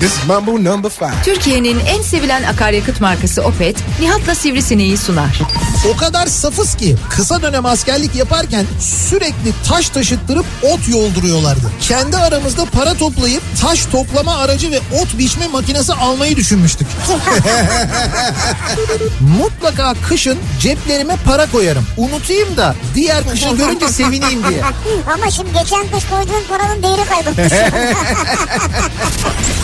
This is Mambo number five. Türkiye'nin en sevilen akaryakıt markası Opet, Nihat'la Sivrisineği sunar. O kadar safız ki kısa dönem askerlik yaparken sürekli taş taşıttırıp ot yolduruyorlardı. Kendi aramızda para toplayıp taş toplama aracı ve ot biçme makinesi almayı düşünmüştük. Mutlaka kışın ceplerime para koyarım. Unutayım da diğer kışın görünce sevineyim diye. Ama şimdi geçen kış koyduğun paranın değeri kaybolmuş.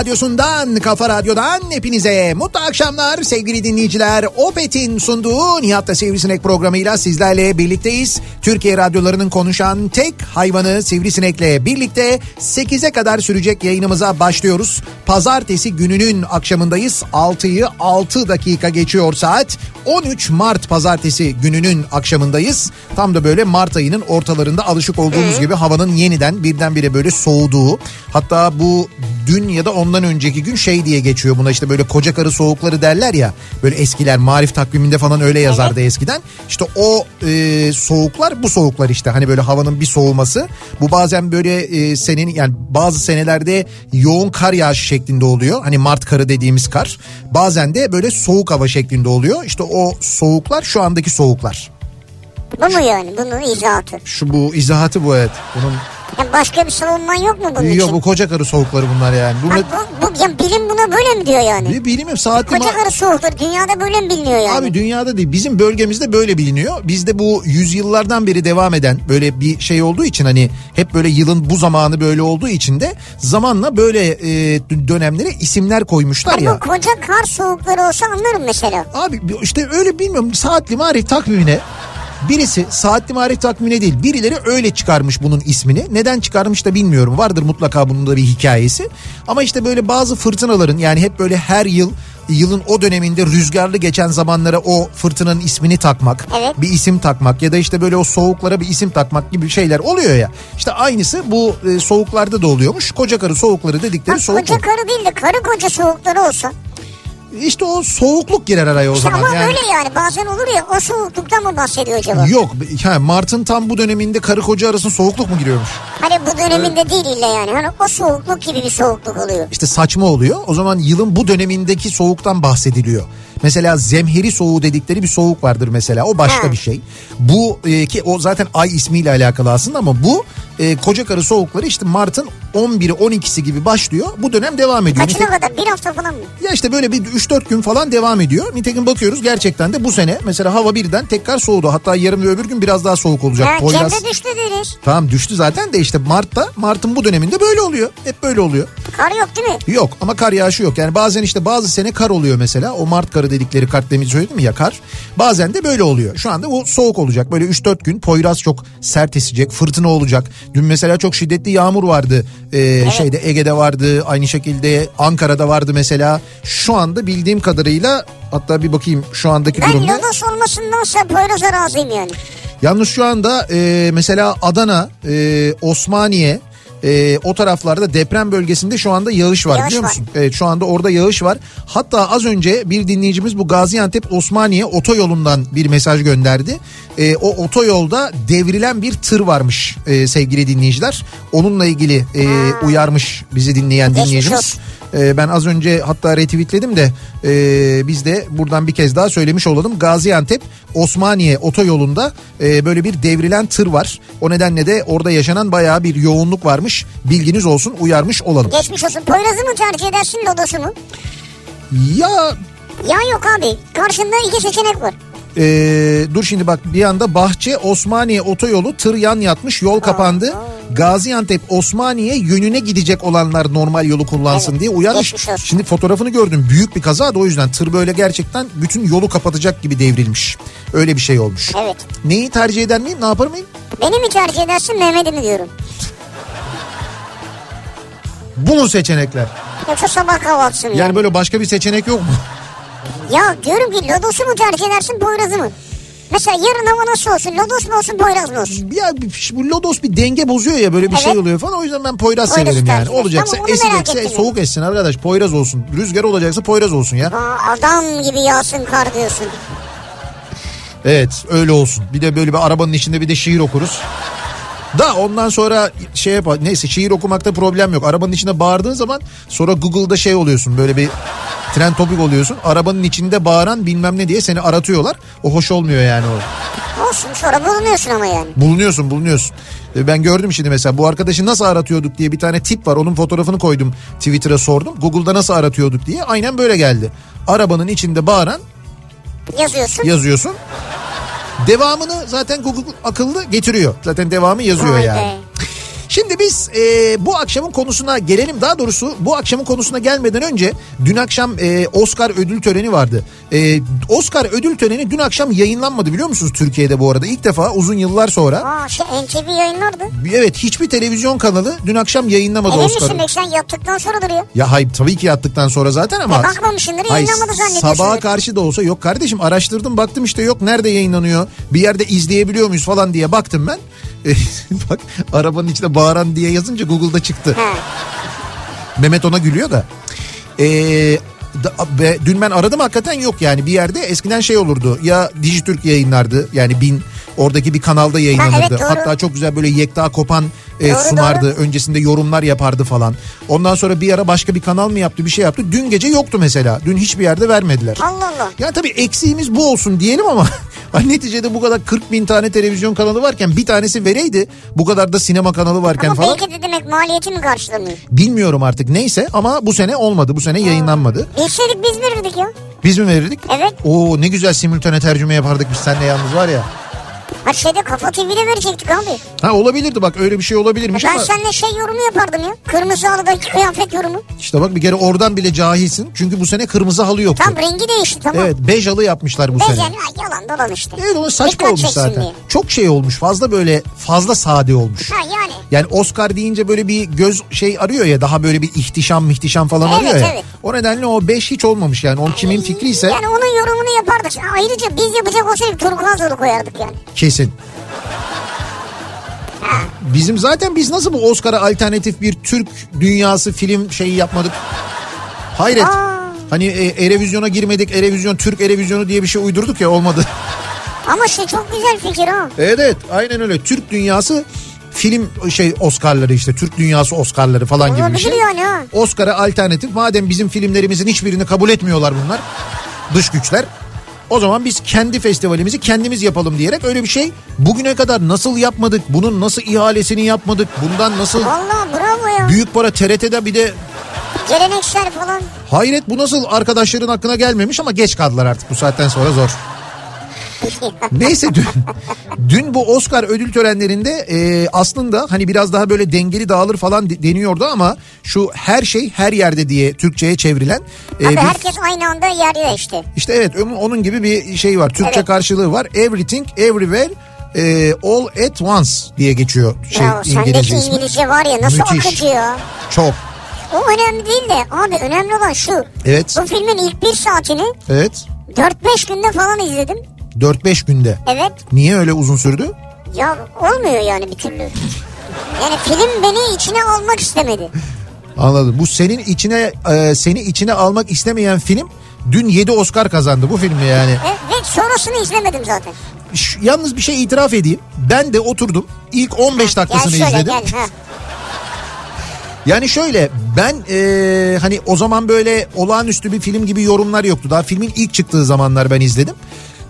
Radyosundan, kafa radyodan hepinize mutlu akşamlar sevgili dinleyiciler. Opet'in sunduğu Nihat'ta Sivrisinek programıyla sizlerle birlikteyiz. Türkiye radyolarının konuşan tek hayvanı Sivrisinek'le birlikte 8'e kadar sürecek yayınımıza başlıyoruz. Pazartesi gününün akşamındayız. 6'yı 6 dakika geçiyor saat. 13 Mart pazartesi gününün akşamındayız. Tam da böyle Mart ayının ortalarında alışık olduğumuz gibi havanın yeniden birdenbire böyle soğuduğu. Hatta bu dün ya da ondan önceki gün şey diye geçiyor buna işte böyle koca karı soğukları derler ya. Böyle eskiler marif takviminde falan öyle yazardı eskiden. İşte o e, soğuklar bu soğuklar işte hani böyle havanın bir soğuması. Bu bazen böyle e, senin yani bazı senelerde yoğun kar yağışı şeklinde oluyor. Hani Mart karı dediğimiz kar. Bazen de böyle soğuk hava şeklinde oluyor. İşte o soğuklar şu andaki soğuklar. Bu mu yani? Bunun izahatı. Şu bu izahatı bu evet. Bunun Ya başka bir savunman yok mu bunun yok için? bu koca karı soğukları bunlar yani. Ha, Bunu, bu, bu, ya bilim buna böyle mi diyor yani? bir bilmiyorum saatli Koca karı soğuktur. Dünyada böyle mi biliniyor yani? Abi dünyada değil bizim bölgemizde böyle biliniyor. Bizde bu yüzyıllardan beri devam eden böyle bir şey olduğu için hani hep böyle yılın bu zamanı böyle olduğu için de zamanla böyle e, dönemlere isimler koymuşlar Ha, ya. bu koca kar soğukları olsa anlarım mesela. Abi işte öyle bilmiyorum saatli marif takvimine birisi saatli marif takvimine değil birileri öyle çıkarmış bunun ismini. Neden çıkarmış da bilmiyorum. Vardır mutlaka bunun da bir hikayesi. Ama işte böyle bazı fırtınaların yani hep böyle her yıl yılın o döneminde rüzgarlı geçen zamanlara o fırtınanın ismini takmak, Evet. bir isim takmak ya da işte böyle o soğuklara bir isim takmak gibi şeyler oluyor ya. İşte aynısı bu e, soğuklarda da oluyormuş. Koca karı soğukları dedikleri Ha, soğuk. koca karı değil de karı koca soğukları olsa. İşte o soğukluk girer araya o İşte zaman. ama yani... öyle yani bazen olur ya o soğukluktan mı bahsediyor acaba? Yok ha, Mart'ın tam bu döneminde karı koca arasında soğukluk mu giriyormuş? Hani bu döneminde değil illa yani. Hani o soğukluk gibi bir soğukluk oluyor. İşte saçma oluyor. O zaman yılın bu dönemindeki soğuktan bahsediliyor. Mesela zemheri soğuğu dedikleri bir soğuk vardır mesela. O başka Ha. bir şey. Bu e, ki o zaten ay ismiyle alakalı aslında ama bu e, koca karı soğukları işte Mart'ın 11'i 12'si gibi başlıyor. Bu dönem devam ediyor. Kaçına Nite- kadar? Bir hafta falan mı? Ya işte böyle bir 3-4 gün falan devam ediyor. Nitekim bakıyoruz gerçekten de bu sene mesela hava birden tekrar soğudu. Hatta yarın ve öbür gün biraz daha soğuk olacak. Ya Poyraz- düştü deriz. Tamam düştü zaten de işte Mart'ta Mart'ın bu döneminde böyle oluyor. Hep böyle oluyor. Kar yok değil mi? Yok ama kar yağışı yok. Yani bazen işte bazı sene kar oluyor mesela. O Mart karı dedikleri kar demin söyledim ya kar. Bazen de böyle oluyor. Şu anda bu soğuk olacak. Böyle 3-4 gün Poyraz çok sert esecek. Fırtına olacak. Dün mesela çok şiddetli yağmur vardı. Ee, Şeyde Ege'de vardı. Aynı şekilde Ankara'da vardı mesela. Şu anda bildiğim kadarıyla hatta bir bakayım şu andaki Ben durumda. lodos olmasındansa Poyraz'a razıyım yani. Yalnız şu anda e, mesela Adana, e, Osmaniye e, o taraflarda deprem bölgesinde şu anda yağış var Yağış biliyor var. musun? Evet şu anda orada yağış var. Hatta az önce bir dinleyicimiz bu Gaziantep Osmaniye otoyolundan bir mesaj gönderdi. E, o otoyolda devrilen bir tır varmış e, sevgili dinleyiciler. Onunla ilgili e, uyarmış bizi dinleyen dinleyicimiz. Ee, ben az önce hatta retweetledim de e, biz de buradan bir kez daha söylemiş olalım. Gaziantep Osmaniye otoyolunda e, böyle bir devrilen tır var. O nedenle de orada yaşanan bayağı bir yoğunluk varmış. Bilginiz olsun uyarmış olalım. Geçmiş olsun. Poyraz'ı mı tercih edersin lodosu mu? Ya Ya yok abi. Karşında iki seçenek var. Ee, dur şimdi bak bir anda Bahçe Osmaniye otoyolu tır yan yatmış yol kapandı. Gaziantep Osmaniye yönüne gidecek olanlar normal yolu kullansın Evet, diye uyarmış. Şimdi fotoğrafını gördüm büyük bir kaza da o yüzden tır böyle gerçekten bütün yolu kapatacak gibi devrilmiş. Öyle bir şey olmuş. Evet. Neyi tercih eder miyim ne yapar mıyım? Beni mi tercih edersin Mehmet'i mi diyorum. Bu mu seçenekler? Yoksa sabah kahvaltısı mı? Yani böyle başka bir seçenek yok mu? Ya diyorum ki Lodos'u mu tercih edersin Poyraz'ı mı? Mesela yarın hava nasıl olsun? Lodos mu olsun Poyraz mı olsun? Ya bu lodos bir denge bozuyor ya böyle bir Evet. şey oluyor falan. O yüzden ben Poyraz Poyraz'ı severim yani. Olacaksa Tamam, soğuk essin arkadaş. Poyraz olsun. Rüzgar olacaksa Poyraz olsun ya. Aa, adam gibi yağsın kar diyorsun. Evet öyle olsun. Bir de böyle bir arabanın içinde bir de şiir okuruz. Da ondan sonra şey yapar. Neyse şiir okumakta problem yok. Arabanın içinde bağırdığın zaman sonra Google'da şey oluyorsun. Böyle bir trend topik oluyorsun. Arabanın içinde bağıran bilmem ne diye seni aratıyorlar. O hoş olmuyor yani o. Olsun sonra bulunuyorsun ama yani. Bulunuyorsun bulunuyorsun. E, Ben gördüm şimdi mesela bu arkadaşı nasıl aratıyorduk diye bir tane tip var. Onun fotoğrafını koydum Twitter'a sordum. Google'da nasıl aratıyorduk diye. Aynen böyle geldi. Arabanın içinde bağıran Yazıyorsun. yazıyorsun. Devamını zaten Google akıllı getiriyor. Zaten devamı yazıyor Vay yani. be. Şimdi biz e, bu akşamın konusuna gelelim. Daha doğrusu bu akşamın konusuna gelmeden önce dün akşam e, Oscar ödül töreni vardı. E, Oscar ödül töreni dün akşam yayınlanmadı biliyor musunuz Türkiye'de bu arada? İlk defa uzun yıllar sonra. Aa şey NTV yayınlardı. Evet hiçbir televizyon kanalı dün akşam yayınlamadı Emin misin Oscar'ı. belki sen yattıktan sonradır ya. Ya hayır tabii ki yattıktan sonra zaten ama. Ya bakmamışsındır, yayınlamadı zannediyorsundur. Sabaha karşı da olsa yok kardeşim araştırdım baktım işte yok nerede yayınlanıyor bir yerde izleyebiliyor muyuz falan diye baktım ben. Bak arabanın içinde bağıran diye yazınca Google'da çıktı. Mehmet ona gülüyor da. Ee, da- dün ben aradım hakikaten yok yani bir yerde eskiden şey olurdu ya Dijitürk yayınlardı yani bin oradaki bir kanalda yayınlanırdı. evet, doğru. Hatta çok güzel böyle yekta kopan e, Doğru, sunardı öncesinde yorumlar yapardı falan. Ondan sonra bir ara başka bir kanal mı yaptı bir şey yaptı dün gece yoktu mesela dün hiçbir yerde vermediler. Allah Allah. Yani tabii eksiğimiz bu olsun diyelim ama hani neticede bu kadar 40 bin tane televizyon kanalı varken bir tanesi vereydi bu kadar da sinema kanalı varken Ama falan belki de demek maliyeti mi karşılamıyor? bilmiyorum artık neyse ama bu sene olmadı bu sene yayınlanmadı. Bilseydik biz verirdik ya. Biz mi verirdik? Evet. Oo ne güzel simultane tercüme yapardık biz seninle yalnız var ya. Ha şeyde Kafa TV'de verecektik abi. Ha olabilirdi bak öyle bir şey olabilirmiş Ben ama seninle şey yorumu yapardım ya. Kırmızı halıdaki kıyafet yorumu. işte bak bir kere oradan bile cahilsin. Çünkü bu sene kırmızı halı yoktu. Tam rengi değişti tamam. Evet bej halı yapmışlar bu Bezen sene. ha, yalan dolan işte. Evet o saçma Dikkat olmuş zaten. diye. Çok şey olmuş fazla böyle fazla sade olmuş. Ha yani. Yani Oscar deyince böyle bir göz şey arıyor ya daha böyle bir ihtişam mihtişam falan Evet, arıyor ya. evet. O nedenle o 5 hiç olmamış yani. O kimin fikri ise Yani onun yapardık. Ayrıca biz yapacak olsaydık turkuaz koyardık yani. kesin. Bizim zaten biz nasıl bu Oscar'a alternatif bir Türk dünyası film şeyi yapmadık? Hayret. Aa. Hani e, Erevizyon'a girmedik. Erevizyon Türk Erevizyonu diye bir şey uydurduk ya olmadı. Ama şey çok güzel fikir ha. Evet aynen öyle. Türk dünyası film şey Oscar'ları işte Türk dünyası Oscar'ları falan gibi bir Olabilir şey. yani ha. Oscar'a alternatif madem bizim filmlerimizin hiçbirini kabul etmiyorlar bunlar dış güçler. O zaman biz kendi festivalimizi kendimiz yapalım diyerek öyle bir şey bugüne kadar nasıl yapmadık? Bunun nasıl ihalesini yapmadık? Bundan nasıl Valla bravo ya. büyük para TRT'de bir de Geleneksel falan. hayret bu nasıl arkadaşların aklına gelmemiş ama geç kaldılar artık bu saatten sonra zor. Neyse dün, dün bu Oscar ödül törenlerinde e, aslında hani biraz daha böyle dengeli dağılır falan de- deniyordu ama şu her şey her yerde diye Türkçe'ye çevrilen e, Abi bir- herkes aynı anda yerde işte. işte evet onun, onun gibi bir şey var. Türkçe Evet. karşılığı var. Everything everywhere e, all at once diye geçiyor şey ya sendeki İngilizce ismi. İngilizce var ya nasıl Müthiş. akıcı ya. Çok. O önemli değil de abi önemli olan şu. Evet. Bu filmin ilk bir saatini Evet. 4-5 günde falan izledim. 4-5 günde. Evet. Niye öyle uzun sürdü? Ya olmuyor yani bir türlü. Yani film beni içine almak istemedi. Anladım. Bu senin içine e, seni içine almak istemeyen film dün 7 Oscar kazandı bu filmi yani. E, ve sonrasını izlemedim zaten. Ş- yalnız bir şey itiraf edeyim. Ben de oturdum. İlk 15 Gel dakikasını şöyle izledim. gel. Ha. Yani şöyle ben e, hani o zaman böyle olağanüstü bir film gibi yorumlar yoktu. Daha filmin ilk çıktığı zamanlar ben izledim.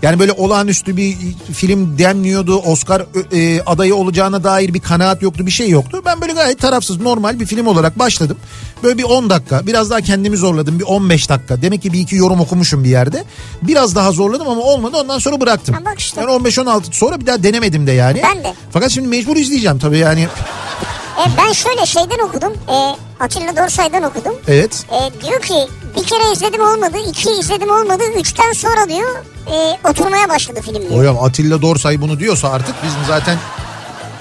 Yani böyle olağanüstü bir film denmiyordu. Oscar e, adayı olacağına dair bir kanaat yoktu bir şey yoktu. Ben böyle gayet tarafsız normal bir film olarak başladım. Böyle bir 10 dakika biraz daha kendimi zorladım bir 15 dakika. Demek ki bir iki yorum okumuşum bir yerde. Biraz daha zorladım ama olmadı ondan sonra bıraktım. Ha bak işte. Yani 15-16 sonra bir daha denemedim de yani. Ben de. Fakat şimdi mecbur izleyeceğim tabii yani. E, ben şöyle şeyden okudum. E, Atilla Dorsay'dan okudum. Evet. E, diyor ki bir kere izledim olmadı, iki izledim olmadı, üçten sonra diyor e, oturmaya başladı film diyor. Hocam Atilla Dorsay bunu diyorsa artık bizim zaten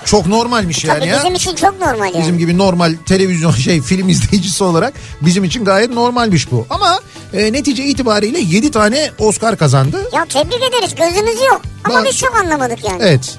çok normalmiş yani Tabii ya. bizim için çok normal yani. Bizim gibi normal televizyon şey film izleyicisi olarak bizim için gayet normalmiş bu. Ama e, netice itibariyle 7 tane Oscar kazandı. Ya tebrik ederiz gözümüz yok. Ama Bak- biz çok anlamadık yani. Evet.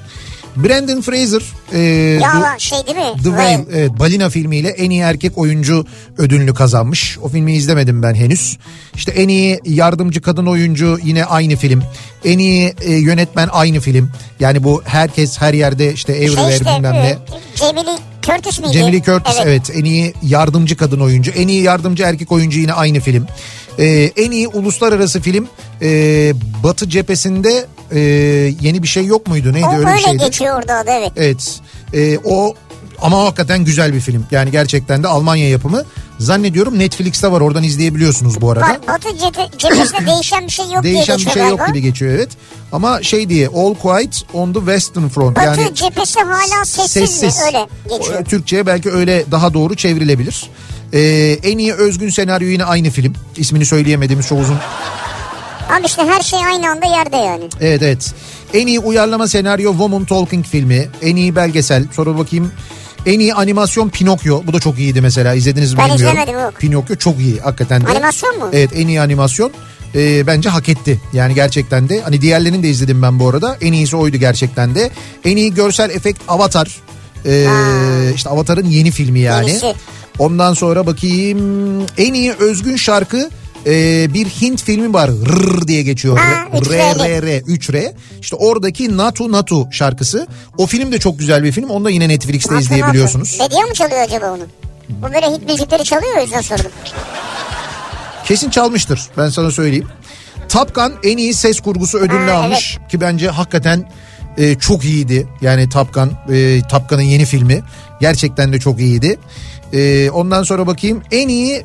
Brandon Fraser e, Ya The, şey değil mi? The Whale evet, Balina filmiyle en iyi erkek oyuncu ödülünü kazanmış. O filmi izlemedim ben henüz. İşte en iyi yardımcı kadın oyuncu yine aynı film. En iyi e, yönetmen aynı film. Yani bu herkes her yerde işte Everywhere Şey işte bilmem e, ne. Cemile Curtis miydi? Jamie Lee Curtis evet. en iyi yardımcı kadın oyuncu. En iyi yardımcı erkek oyuncu yine aynı film. Ee, en iyi uluslararası film e, Batı cephesinde e, yeni bir şey yok muydu? Neydi O öyle öyle bir şeydi. geçiyor orada adı evet. Evet. Ee, o ama hakikaten güzel bir film. Yani gerçekten de Almanya yapımı. Zannediyorum Netflix'te var. Oradan izleyebiliyorsunuz bu arada. Var, Batı cephe, cephesinde değişen bir şey yok Değişen bir şey yok galiba. gibi geçiyor evet. Ama şey diye All Quiet on the Western Front. Batı yani cephesi hala sessiz, mi? Öyle geçiyor. Türkçe'ye belki öyle daha doğru çevrilebilir. Ee, en iyi özgün senaryo yine aynı film. İsmini söyleyemediğimiz çok uzun. Abi işte her şey aynı anda yerde yani. Evet evet. En iyi uyarlama senaryo Woman Talking filmi. En iyi belgesel. Sonra bakayım. En iyi animasyon Pinokyo. Bu da çok iyiydi mesela. İzlediniz mi Ben bilmiyorum. izlemedim, yok. Pinokyo çok iyi hakikaten de. Animasyon mu? Evet en iyi animasyon. Ee, bence hak etti. Yani gerçekten de. Hani diğerlerini de izledim ben bu arada. En iyisi oydu gerçekten de. En iyi görsel efekt Avatar. Ee, işte Avatar'ın yeni filmi yani. Yenisi. Ondan sonra bakayım en iyi özgün şarkı e, bir Hint filmi var. Rrr diye geçiyor. Ha, R. R R 3R. İşte oradaki Natu Natu şarkısı. O film de çok güzel bir film. Onu da yine Netflix'te Nasıl, izleyebiliyorsunuz. nasıl? Medya mı çalıyor acaba onu? Bu böyle hit müzikleri çalıyor o yüzden sordum. Kesin çalmıştır. Ben sana söyleyeyim. Top Gun en iyi ses kurgusu ödülünü Ha, almış ki bence hakikaten e, çok iyiydi. Yani Top Gun, e, Top Gun'ın yeni filmi gerçekten de çok iyiydi. E, ondan sonra bakayım en iyi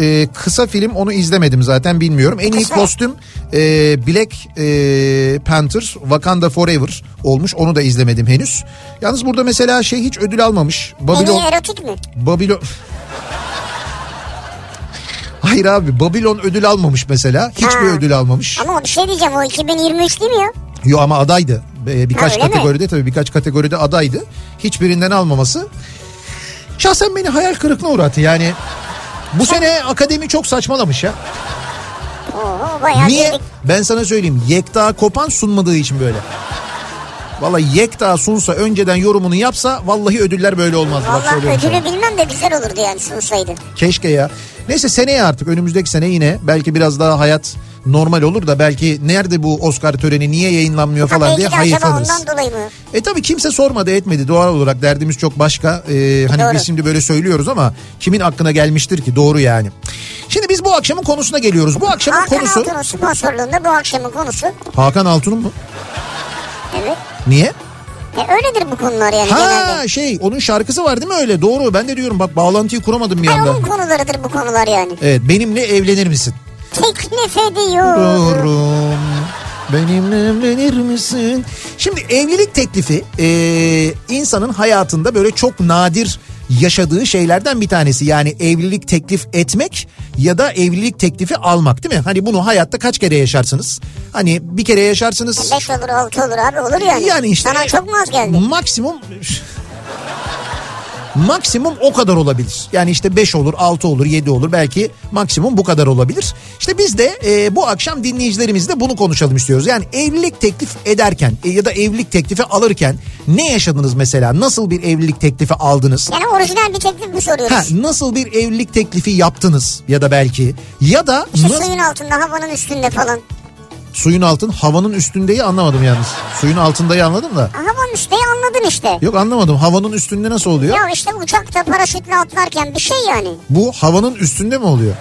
e, kısa film onu izlemedim zaten bilmiyorum. En iyi kostüm e, Black e, Panther Wakanda Forever olmuş onu da izlemedim henüz. Yalnız burada mesela şey hiç ödül almamış. En Babylon iyi erotik mi? Babylon Hayır abi Babylon ödül almamış mesela. Hiçbir Ha. ödül almamış. Ama bir şey diyeceğim o 2023 değil mi ya? Yo ama adaydı. Birkaç Ha, öyle mi? kategoride tabii birkaç kategoride adaydı. Hiçbirinden almaması. Şahsen beni hayal kırıklığına uğrattı. Yani bu sene akademi çok saçmalamış ya. Bayağı Niye? Ben sana söyleyeyim. Yekta Kopan sunmadığı için böyle. Vallahi Yekta sunsa önceden yorumunu yapsa vallahi ödüller böyle olmazdı. Bak Valla söylüyorum sana. ödülü bilmem de güzel olurdu yani sunsaydı. Keşke ya. Neyse seneye artık önümüzdeki sene yine belki biraz daha hayat normal olur da belki nerede bu Oscar töreni niye yayınlanmıyor Ha, falan diye de acaba hayıflanırız. E tabii kimse sormadı etmedi doğal olarak derdimiz çok başka. Ee, hani Doğru. biz şimdi böyle söylüyoruz ama kimin aklına gelmiştir ki doğru yani. Şimdi biz bu akşamın konusuna geliyoruz. Bu akşamın Hakan konusu Altun'un sponsorluğunda bu akşamın konusu. Hakan Altun'un mu? Evet. Niye? E, öyledir bu konular yani Ha genelde. şey onun şarkısı var değil mi öyle? Doğru ben de diyorum bak bağlantıyı kuramadım bir Ay, anda. onun konularıdır bu konular yani. Evet benimle evlenir misin? Teklif ediyorum. Diyorum. Benimle evlenir misin? Şimdi evlilik teklifi e, insanın hayatında böyle çok nadir yaşadığı şeylerden bir tanesi. Yani evlilik teklif etmek ya da evlilik teklifi almak değil mi? Hani bunu hayatta kaç kere yaşarsınız? Hani bir kere yaşarsınız. Beş olur altı olur abi olur yani. Yani işte Sana çok mu az geldi? Maksimum maksimum o kadar olabilir. Yani işte 5 olur, 6 olur, 7 olur. Belki maksimum bu kadar olabilir. İşte biz de e, bu akşam dinleyicilerimizle bunu konuşalım istiyoruz. Yani evlilik teklif ederken e, ya da evlilik teklifi alırken ne yaşadınız mesela? Nasıl bir evlilik teklifi aldınız? Yani orijinal bir teklif mi soruyoruz? Ha, nasıl bir evlilik teklifi yaptınız ya da belki ya da İşte nasıl- suyun altında havanın üstünde falan. Suyun altın havanın üstündeyi anlamadım yalnız. Suyun altındayı anladım da. Havanın üstünde anladın işte. Yok anlamadım. Havanın üstünde nasıl oluyor? Ya işte uçakta paraşütle atlarken bir şey yani. Bu havanın üstünde mi oluyor?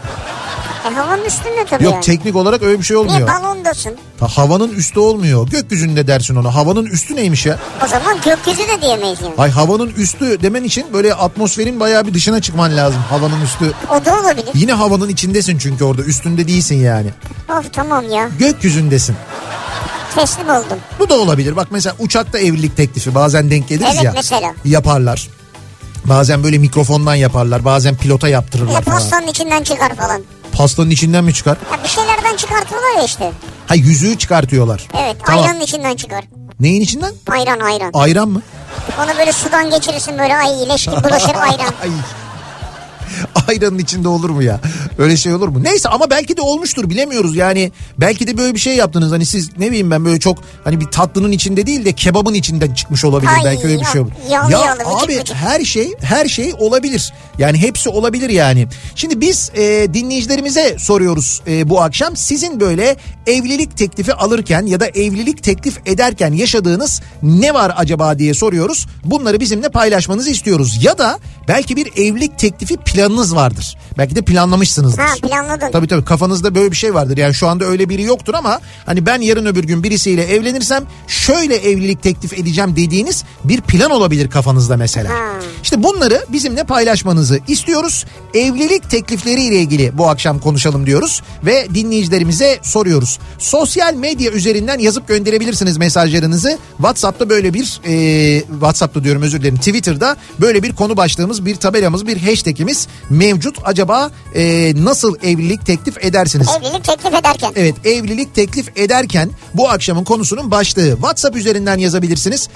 E havanın üstünde tabii Yok yani. teknik olarak öyle bir şey Niye olmuyor. balondasın? Ha, havanın üstü olmuyor. Gökyüzünde dersin ona. Havanın üstü neymiş ya? O zaman gökyüzü de diyemeyiz yani. Ay havanın üstü demen için böyle atmosferin bayağı bir dışına çıkman lazım. Havanın üstü. O da olabilir. Yine havanın içindesin çünkü orada üstünde değilsin yani. Of tamam ya. Gökyüzündesin. Teslim oldum. Bu da olabilir. Bak mesela uçakta evlilik teklifi bazen denk geliriz Evet, ya. mesela. Yaparlar. Bazen böyle mikrofondan yaparlar. Bazen pilota yaptırırlar falan. pastanın içinden çıkar falan. Pastanın içinden mi çıkar? Ya bir şeylerden çıkartıyorlar ya işte. Ha yüzüğü çıkartıyorlar. Evet Tamam. ayranın içinden çıkar. Neyin içinden? Ayran ayran. Ayran mı? Onu böyle sudan geçirirsin böyle ay leş gibi bulaşır ayran. Ay. Ayranın içinde olur mu ya? Öyle şey olur mu? Neyse ama belki de olmuştur bilemiyoruz. Yani belki de böyle bir şey yaptınız. Hani siz ne bileyim ben böyle çok hani bir tatlının içinde değil de kebabın içinden çıkmış olabilir. Ay, belki öyle bir şey yok. olur. Ya vıcık abi vıcık. her şey her şey olabilir. Yani hepsi olabilir yani. Şimdi biz e, dinleyicilerimize soruyoruz e, bu akşam. Sizin böyle evlilik teklifi alırken ya da evlilik teklif ederken yaşadığınız ne var acaba diye soruyoruz. Bunları bizimle paylaşmanızı istiyoruz. Ya da belki bir evlilik teklifi planınız vardır. Belki de planlamışsınızdır. Ha planladın. Tabii tabii kafanızda böyle bir şey vardır. Yani şu anda öyle biri yoktur ama hani ben yarın öbür gün birisiyle evlenirsem şöyle evlilik teklif edeceğim dediğiniz bir plan olabilir kafanızda mesela. Ha. İşte bunları bizimle paylaşmanızı istiyoruz. Evlilik teklifleriyle ilgili bu akşam konuşalım diyoruz ve dinleyicilerimize soruyoruz. Sosyal medya üzerinden yazıp gönderebilirsiniz mesajlarınızı. WhatsApp'ta böyle bir e, WhatsApp'ta diyorum özür dilerim Twitter'da böyle bir konu başlığımız, bir tabelamız, bir hashtagimiz mevcut. Acaba e, nasıl evlilik teklif edersiniz? Evlilik teklif ederken. Evet evlilik teklif ederken bu akşamın konusunun başlığı WhatsApp üzerinden yazabilirsiniz.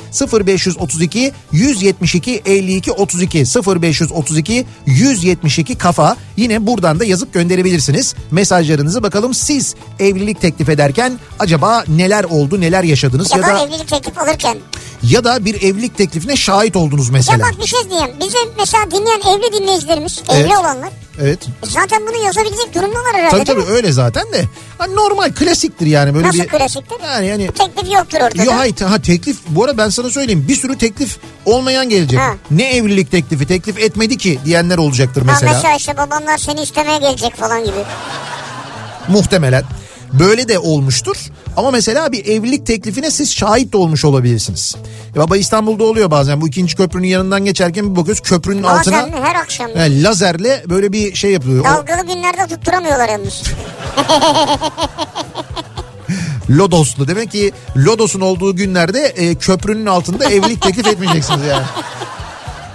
0532 172 52 32 0532 172 kafa yine buradan da yazıp gönderebilirsiniz. Mesajlarınızı bakalım siz evlilik teklif ederken acaba neler oldu neler yaşadınız Ya ya da evlilik teklif alırken. ya da bir evlilik teklifine şahit oldunuz Ya mesela. bak bir şey diyeyim. Bize mesela dinleyen evli dinleyicilerimiz, Evet. evli olanlar. Evet. e Zaten bunu yazabilecek durumdalar herhalde Tabii tabii öyle zaten de. Hani normal klasiktir yani böyle Nasıl bir klasiktir? Yani yani Teklif yoktur ortada. Yo hayır ha teklif bu arada ben sana söyleyeyim bir sürü teklif olmayan gelecek. Ha. Ne evlilik teklifi teklif etmedi ki diyenler olacaktır Ha, mesela. mesela işte babanlar seni istemeye gelecek falan gibi. Muhtemelen. Böyle de olmuştur. Ama mesela bir evlilik teklifine siz şahit de olmuş olabilirsiniz. Ya baba İstanbul'da oluyor bazen bu ikinci köprünün yanından geçerken bir bakıyoruz köprünün altına Bazen her akşam. he, lazerle böyle bir şey yapıyor. O Dalgalı günlerde tutturamıyorlar yalnız. Lodoslu demek ki Lodos'un olduğu günlerde e, köprünün altında evlilik teklif etmeyeceksiniz yani.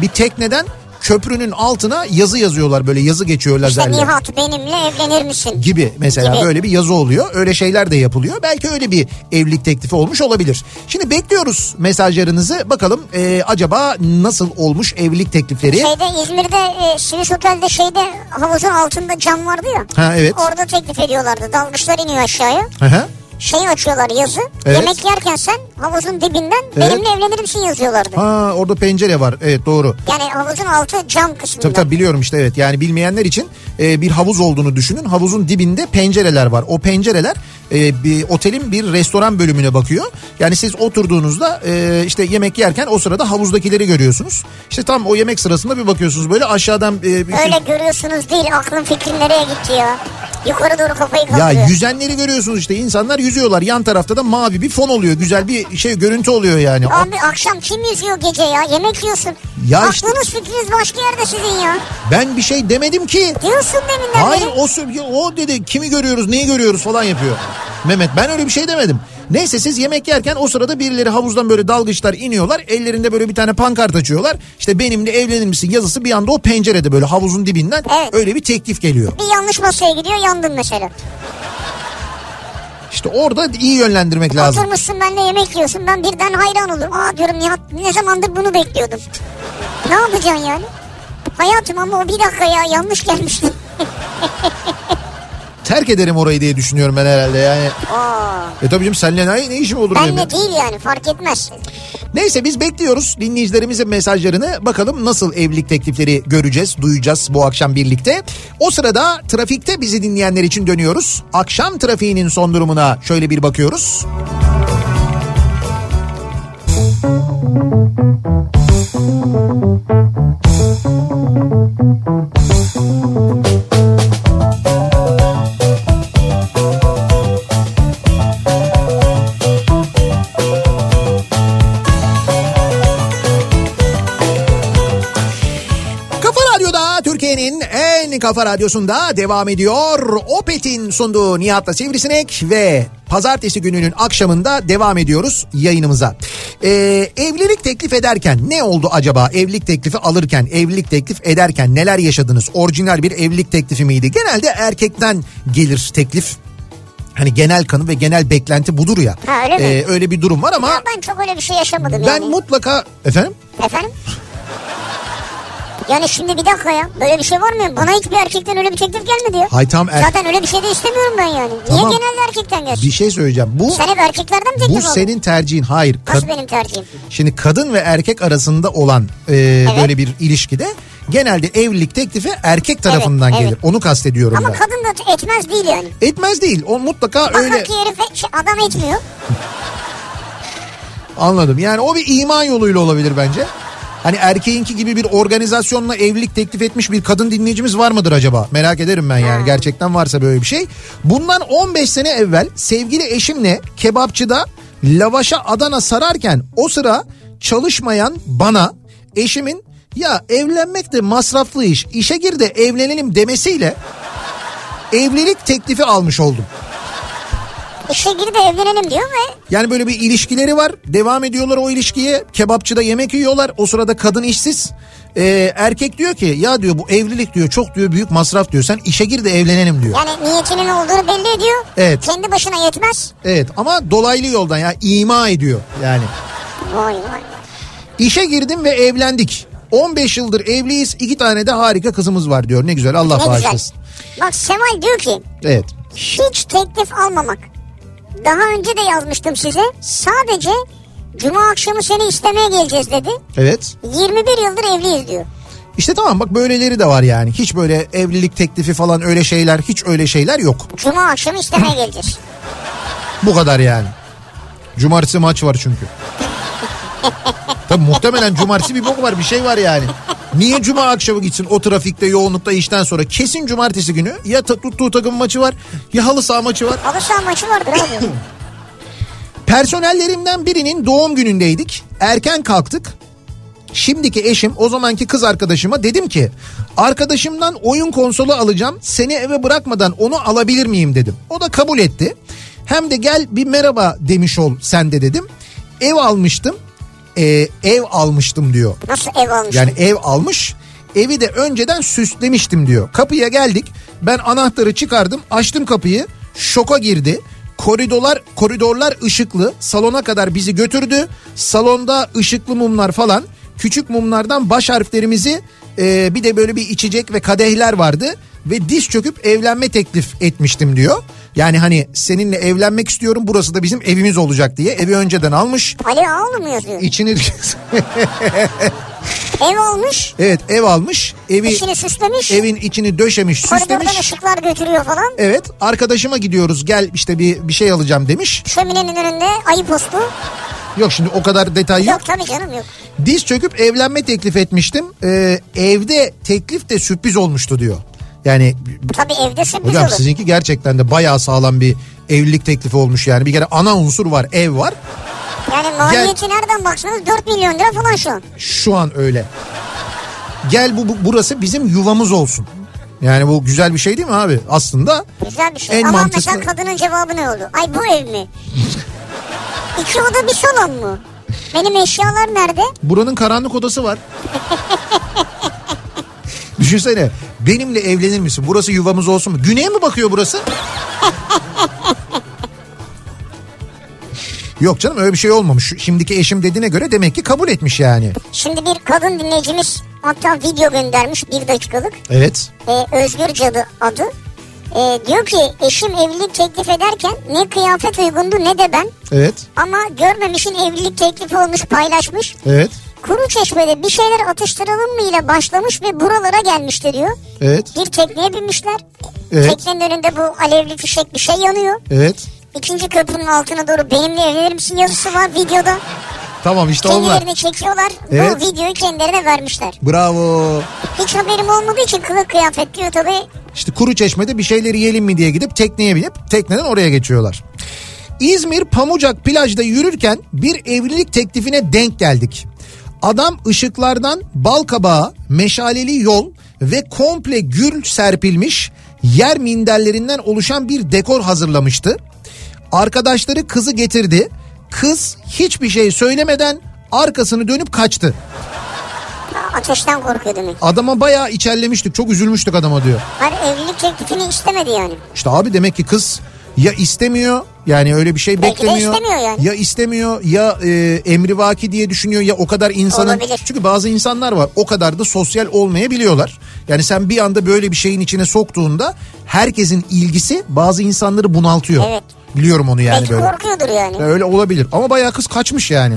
Bir tekneden köprünün altına yazı yazıyorlar böyle yazı geçiyor İşte lazerle. Nihat benimle evlenir misin? gibi mesela Gibi. böyle bir yazı oluyor. Öyle şeyler de yapılıyor. Belki öyle bir evlilik teklifi olmuş olabilir. Şimdi bekliyoruz mesajlarınızı. Bakalım e, acaba nasıl olmuş evlilik teklifleri? Şeyde İzmir'de e, Swiss Otel'de şeyde havuzun altında cam vardı ya. Ha evet. Orada teklif ediyorlardı. Dalgıçlar iniyor aşağıya. Hı hı. Şey açıyorlar yazı. Evet. Yemek yerken sen havuzun dibinden Evet. benimle evlenir misin yazıyorlardı. Ha orada pencere var. Evet doğru. Yani havuzun altı cam kısmında. Tabii tabii biliyorum işte evet. Yani bilmeyenler için e, bir havuz olduğunu düşünün. Havuzun dibinde pencereler var. O pencereler e, bir otelin bir restoran bölümüne bakıyor. Yani siz oturduğunuzda e, işte yemek yerken o sırada havuzdakileri görüyorsunuz. İşte tam o yemek sırasında bir bakıyorsunuz böyle aşağıdan e, bir- Öyle görüyorsunuz değil aklın fikrin nereye gitti ya. Yukarı doğru kafayı Ya kaldırıyor. yüzenleri görüyorsunuz işte insanlar yüzüyorlar. Yan tarafta da mavi bir fon oluyor. Güzel bir şey görüntü oluyor yani. Abi akşam kim yüzüyor gece ya? Yemek yiyorsun. Ya Aklınız işte- fikriniz başka yerde sizin ya. Ben bir şey demedim ki. Diyorsun deminden Hayır beri. o, o dedi kimi görüyoruz neyi görüyoruz falan yapıyor. Mehmet ben öyle bir şey demedim. Neyse siz yemek yerken o sırada birileri havuzdan böyle dalgıçlar iniyorlar. Ellerinde böyle bir tane pankart açıyorlar. İşte benimle evlenir misin yazısı bir anda o pencerede böyle havuzun dibinden Evet. öyle bir teklif geliyor. Bir yanlış masaya gidiyor yandın mesela. İşte orada iyi yönlendirmek lazım. Oturmuşsun benimle yemek yiyorsun ben birden hayran olurum. Aa diyorum Nihat ne zamandır bunu bekliyordum. Ne yapacaksın yani? Hayatım ama o bir dakika ya yanlış gelmiştin. Terk ederim orayı diye düşünüyorum ben herhalde yani. Aa, E tabii canım seninle ne, ne işim olur benim benle değil yani fark etmez. Neyse biz bekliyoruz dinleyicilerimizin mesajlarını. Bakalım nasıl evlilik teklifleri göreceğiz, duyacağız bu akşam birlikte. O sırada trafikte bizi dinleyenler için dönüyoruz. Akşam trafiğinin son durumuna şöyle bir bakıyoruz. Kafa Radyosu'nda devam ediyor. Opet'in sunduğu Nihat'la Sivrisinek ve pazartesi gününün akşamında devam ediyoruz yayınımıza. Ee, evlilik teklif ederken ne oldu acaba? Evlilik teklifi alırken, evlilik teklif ederken neler yaşadınız? Orijinal bir evlilik teklifi miydi? Genelde erkekten gelir teklif. Hani genel kanı ve genel beklenti budur ya. Ha, öyle mi? Ee, öyle bir durum var ama Ya ben çok öyle bir şey yaşamadım ben yani. mutlaka efendim Efendim? Yani şimdi bir dakika ya. Böyle bir şey var mı? Bana hiçbir erkekten öyle bir teklif gelmedi ya. hay tam er- Zaten öyle bir şey de istemiyorum ben yani. Tamam. Niye genelde erkekten gelsin? bir şey söyleyeceğim. Bu Sen hep erkeklerden mi teklif bu aldın? senin tercihin. Hayır. Nasıl kad- benim tercihim? Şimdi kadın ve erkek arasında olan e, böyle bir ilişkide genelde evlilik teklifi erkek tarafından evet. gelir. Onu kastediyorum Ama ben. kadın da etmez değil yani. Etmez değil. O mutlaka Bakar öyle ki herif adam etmiyor. anladım. Yani o bir iman yoluyla olabilir bence. Hani erkeğinki gibi bir organizasyonla evlilik teklif etmiş bir kadın dinleyicimiz var mıdır acaba? Merak ederim ben yani gerçekten varsa böyle bir şey. Bundan 15 sene evvel sevgili eşimle kebapçıda lavaşa Adana sararken o sıra çalışmayan bana eşimin ya evlenmek de masraflı iş işe gir de evlenelim demesiyle evlilik teklifi almış oldum. İşe gir de evlenelim diyor ve Yani böyle bir ilişkileri var. Devam ediyorlar o ilişkiye. Kebapçıda yemek yiyorlar. O sırada kadın işsiz. Ee, erkek diyor ki ya diyor bu evlilik diyor çok diyor büyük masraf diyor. Sen işe gir de evlenelim diyor. yani niyetinin olduğunu belli ediyor. Evet. Kendi başına yetmez. Evet ama dolaylı yoldan ya ima ediyor yani. Vay vay. İşe girdim ve evlendik. 15 yıldır evliyiz. iki tane de harika kızımız var diyor. Ne güzel Allah Ne güzel. bağışlasın. Bak Seval diyor ki Evet. hiç teklif almamak. Daha önce de yazmıştım size. Sadece cuma akşamı seni istemeye geleceğiz dedi. Evet. 21 yıldır evliyiz diyor. İşte tamam bak böyleleri de var yani. Hiç böyle evlilik teklifi falan öyle şeyler hiç öyle şeyler yok. Cuma akşamı istemeye geleceğiz. Bu kadar yani. Cumartesi maç var çünkü. Tabii muhtemelen cumartesi bir bok var bir şey var yani. Niye cuma akşamı gitsin o trafikte yoğunlukta işten sonra kesin cumartesi günü ya ta- tuttuğu takım maçı var ya halı saha maçı var. Halı saha maçı vardır abi. Personellerimden birinin doğum günündeydik. Erken kalktık. Şimdiki eşim o zamanki kız arkadaşıma dedim ki arkadaşımdan oyun konsolu alacağım seni eve bırakmadan onu alabilir miyim dedim. O da kabul etti. Hem de gel bir merhaba demiş ol sen de dedim. Ev almıştım. Ee, ev almıştım diyor. Nasıl ev almış? Yani ev almış. Evi de önceden süslemiştim diyor. Kapıya geldik. Ben anahtarı çıkardım. Açtım kapıyı. Şoka girdi. Koridorlar koridorlar ışıklı. Salona kadar bizi götürdü. Salonda ışıklı mumlar falan. Küçük mumlardan baş harflerimizi e, bir de böyle bir içecek ve kadehler vardı. Ve diz çöküp evlenme teklif etmiştim diyor. Yani hani seninle evlenmek istiyorum burası da bizim evimiz olacak diye evi önceden almış. Ali Ağoğlu mu yazıyor? İçini Ev almış. evet ev almış. Evi içini süslemiş. evin içini döşemiş, Koridordan süslemiş. ışıklar götürüyor falan. Evet, arkadaşıma gidiyoruz. Gel işte bir bir şey alacağım demiş. Şöminenin önünde ayı postu. Yok şimdi o kadar detay yok. Yok tabii canım yok. Diz çöküp evlenme teklif etmiştim. Ee, evde teklif de sürpriz olmuştu diyor. Yani Tabii evde sürpriz hocam olur. sizinki gerçekten de bayağı sağlam bir evlilik teklifi olmuş yani. Bir kere ana unsur var, ev var. Yani maliyeti nereden baksanız 4 milyon lira falan şu an. Şu an öyle. Gel bu, bu burası bizim yuvamız olsun. Yani bu güzel bir şey değil mi abi? Aslında Güzel bir şey. En Ama mantıklı- mesela kadının cevabı ne oldu? Ay bu ev mi? İki oda bir salon mu? Benim eşyalar nerede? Buranın karanlık odası var. Düşünsene benimle evlenir misin? Burası yuvamız olsun mu? Güneye mi bakıyor burası? Yok canım öyle bir şey olmamış. Şimdiki eşim dediğine göre demek ki kabul etmiş yani. Şimdi bir kadın dinleyicimiz hatta video göndermiş bir dakikalık. Evet. Ee, Özgür Cadı adı. Ee, diyor ki eşim evlilik teklif ederken ne kıyafet uygundu ne de ben. Evet. Ama görmemişin evlilik teklifi olmuş paylaşmış. Evet. Kuru çeşmede bir şeyler atıştıralım mı ile başlamış ve buralara gelmişti diyor. Evet. Bir tekneye binmişler. Evet. Teknenin önünde bu alevli fişek bir şey yanıyor. Evet. İkinci köprünün altına doğru benimle evlenir misin yazısı var videoda. Tamam işte onlar. Kendilerini çekiyorlar. Evet. Bu videoyu kendilerine vermişler. Bravo. Hiç haberim olmadığı için kılık kıyafet diyor tabii. İşte kuru çeşmede bir şeyleri yiyelim mi diye gidip tekneye binip tekneden oraya geçiyorlar. İzmir Pamucak plajda yürürken bir evlilik teklifine denk geldik. Adam ışıklardan bal kabağı, meşaleli yol ve komple gül serpilmiş yer minderlerinden oluşan bir dekor hazırlamıştı. Arkadaşları kızı getirdi. Kız hiçbir şey söylemeden arkasını dönüp kaçtı. Ateşten korkuyor demek. Adama bayağı içerlemiştik. Çok üzülmüştük adama diyor. Hayır evlilik teklifini istemedi yani. İşte abi demek ki kız ya istemiyor yani öyle bir şey Belki beklemiyor. istemiyor yani. Ya istemiyor ya e, emrivaki diye düşünüyor ya o kadar insanın. Olabilir. Çünkü bazı insanlar var o kadar da sosyal olmayabiliyorlar. Yani sen bir anda böyle bir şeyin içine soktuğunda herkesin ilgisi bazı insanları bunaltıyor. Evet. Biliyorum onu yani Belki böyle. korkuyordur yani. Öyle olabilir ama bayağı kız kaçmış yani.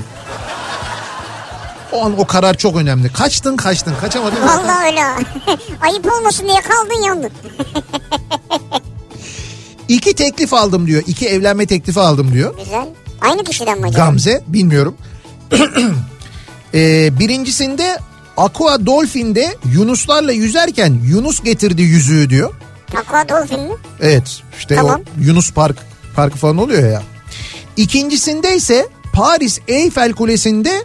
O an o karar çok önemli. Kaçtın kaçtın kaçamadın. Vallahi öyle. Ayıp olmasın diye kaldın yandın. İki teklif aldım diyor. İki evlenme teklifi aldım diyor. Güzel. Aynı kişiden mi acaba? Gamze bilmiyorum. ee, birincisinde Aqua Dolphin'de Yunuslarla yüzerken Yunus getirdi yüzüğü diyor. Aqua Dolphin mi? Evet işte Tamam. o Yunus Park parkı falan oluyor ya. İkincisinde ise Paris Eiffel Kulesi'nde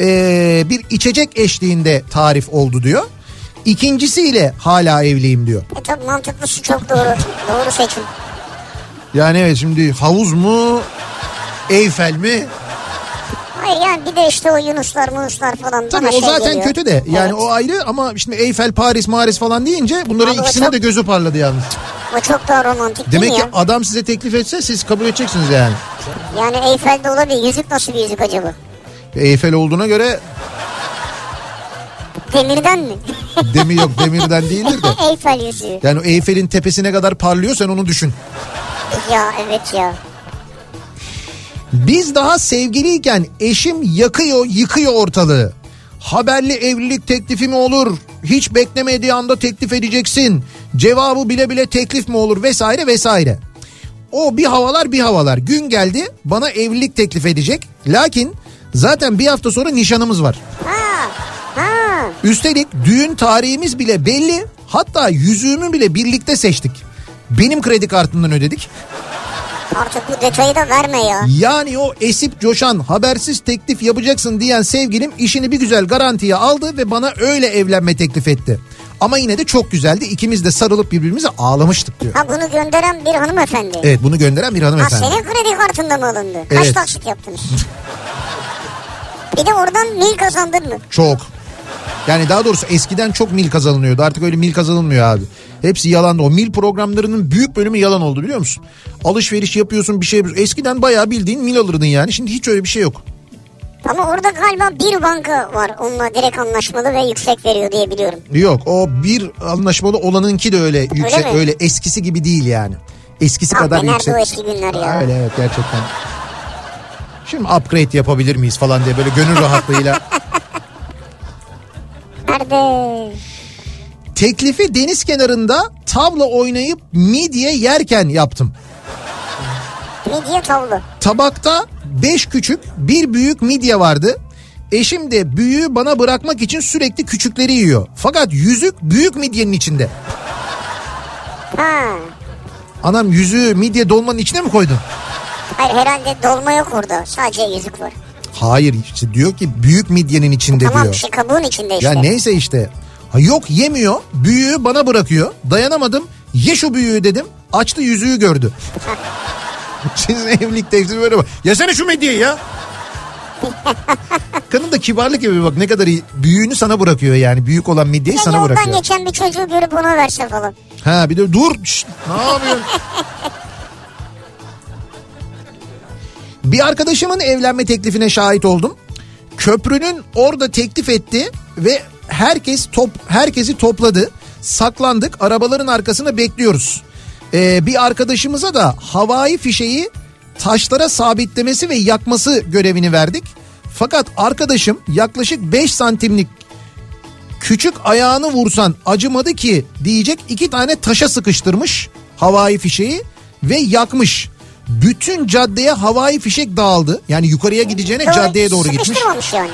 ee, bir içecek eşliğinde tarif oldu diyor. İkincisiyle hala evliyim diyor. E tabi mantıklısı çok doğru. Doğru seçim. Yani evet şimdi havuz mu Eiffel mi? Hayır yani bir de işte o Yunuslar Munuslar falan. Tabii o şey zaten geliyor. kötü de yani Evet. o ayrı ama şimdi Eiffel, Paris, Maris falan deyince bunların Abi ikisine çok- de gözü parladı yalnız. O çok daha romantik Demek ki ya? adam size teklif etse siz kabul edeceksiniz yani. Yani Eyfel'de olabilir. Yüzük nasıl bir yüzük acaba? Eiffel olduğuna göre Demirden mi? demir yok demirden değildir de. Eyfel yüzüğü. Yani o Eyfel'in tepesine kadar parlıyor sen onu düşün. Ya evet ya. Biz daha sevgiliyken eşim yakıyor yıkıyor ortalığı. Haberli evlilik teklifi mi olur? Hiç beklemediği anda teklif edeceksin. Cevabı bile bile teklif mi olur vesaire vesaire. O bir havalar bir havalar. Gün geldi bana evlilik teklif edecek. Lakin zaten bir hafta sonra nişanımız var. Ha. Ha. Üstelik düğün tarihimiz bile belli. Hatta yüzüğümü bile birlikte seçtik. Benim kredi kartından ödedik. Artık bu detayı da verme ya. Yani o esip coşan habersiz teklif yapacaksın diyen sevgilim işini bir güzel garantiye aldı ve bana öyle evlenme teklif etti. Ama yine de çok güzeldi. İkimiz de sarılıp birbirimize ağlamıştık diyor. Ha bunu gönderen bir hanımefendi. Evet bunu gönderen bir Ha hanımefendi. senin kredi kartında mı alındı? Kaç Evet. taksit yaptınız? bir de oradan mil kazandın mı? Çok. Yani daha doğrusu eskiden çok mil kazanılıyordu. Artık öyle mil kazanılmıyor abi. Hepsi yalandı. O mil programlarının büyük bölümü yalan oldu biliyor musun? Alışveriş yapıyorsun bir şey yapıyorsun. Eskiden bayağı bildiğin mil alırdın yani. Şimdi hiç öyle bir şey yok. Ama orada galiba bir banka var. Onunla direkt anlaşmalı ve yüksek veriyor diye biliyorum. Yok o bir anlaşmalı olanınki de öyle yüksek mi? öyle, eskisi gibi değil yani. Eskisi Ah kadar nerede yüksek. o eski günler ya? Öyle evet gerçekten. Şimdi upgrade yapabilir miyiz falan diye böyle gönül rahatlığıyla. Nerede? Teklifi deniz kenarında tavla oynayıp midye yerken yaptım. Midye tavlı. Tabakta 5 küçük bir büyük midye vardı. Eşim de büyüğü bana bırakmak için sürekli küçükleri yiyor. Fakat yüzük büyük midyenin içinde. Ha. Anam yüzüğü midye dolmanın içine mi koydun? Hayır herhalde dolma yok orada. Sadece yüzük var. Hayır işte diyor ki büyük midyenin içinde tamam diyor. şey kabuğun içinde işte. Ya neyse işte. Ha yok yemiyor. Büyüğü bana bırakıyor. Dayanamadım. Ye şu büyüğü dedim. Açtı yüzüğü gördü. Sizin evlilik teklifi böyle bak. Yesene şu medyeyi ya. Kadın da kibarlık gibi bak ne kadar iyi. Büyüğünü sana bırakıyor yani. Büyük olan midyeyi Ya sana yoldan bırakıyor. geçen bir çocuğu görüp ona verse falan. Ha bir de dur. şşt, ne yapıyorsun? bir arkadaşımın evlenme teklifine şahit oldum. Köprünün orada teklif etti ve herkes top herkesi topladı. Saklandık. Arabaların arkasında bekliyoruz. Ee, bir arkadaşımıza da havai fişeği taşlara sabitlemesi ve yakması görevini verdik. Fakat arkadaşım yaklaşık 5 santimlik küçük ayağını vursan acımadı ki diyecek iki tane taşa sıkıştırmış havai fişeği ve yakmış. Bütün caddeye havai fişek dağıldı. Yani yukarıya gideceğine Doğru, caddeye doğru gitmiş. Yani.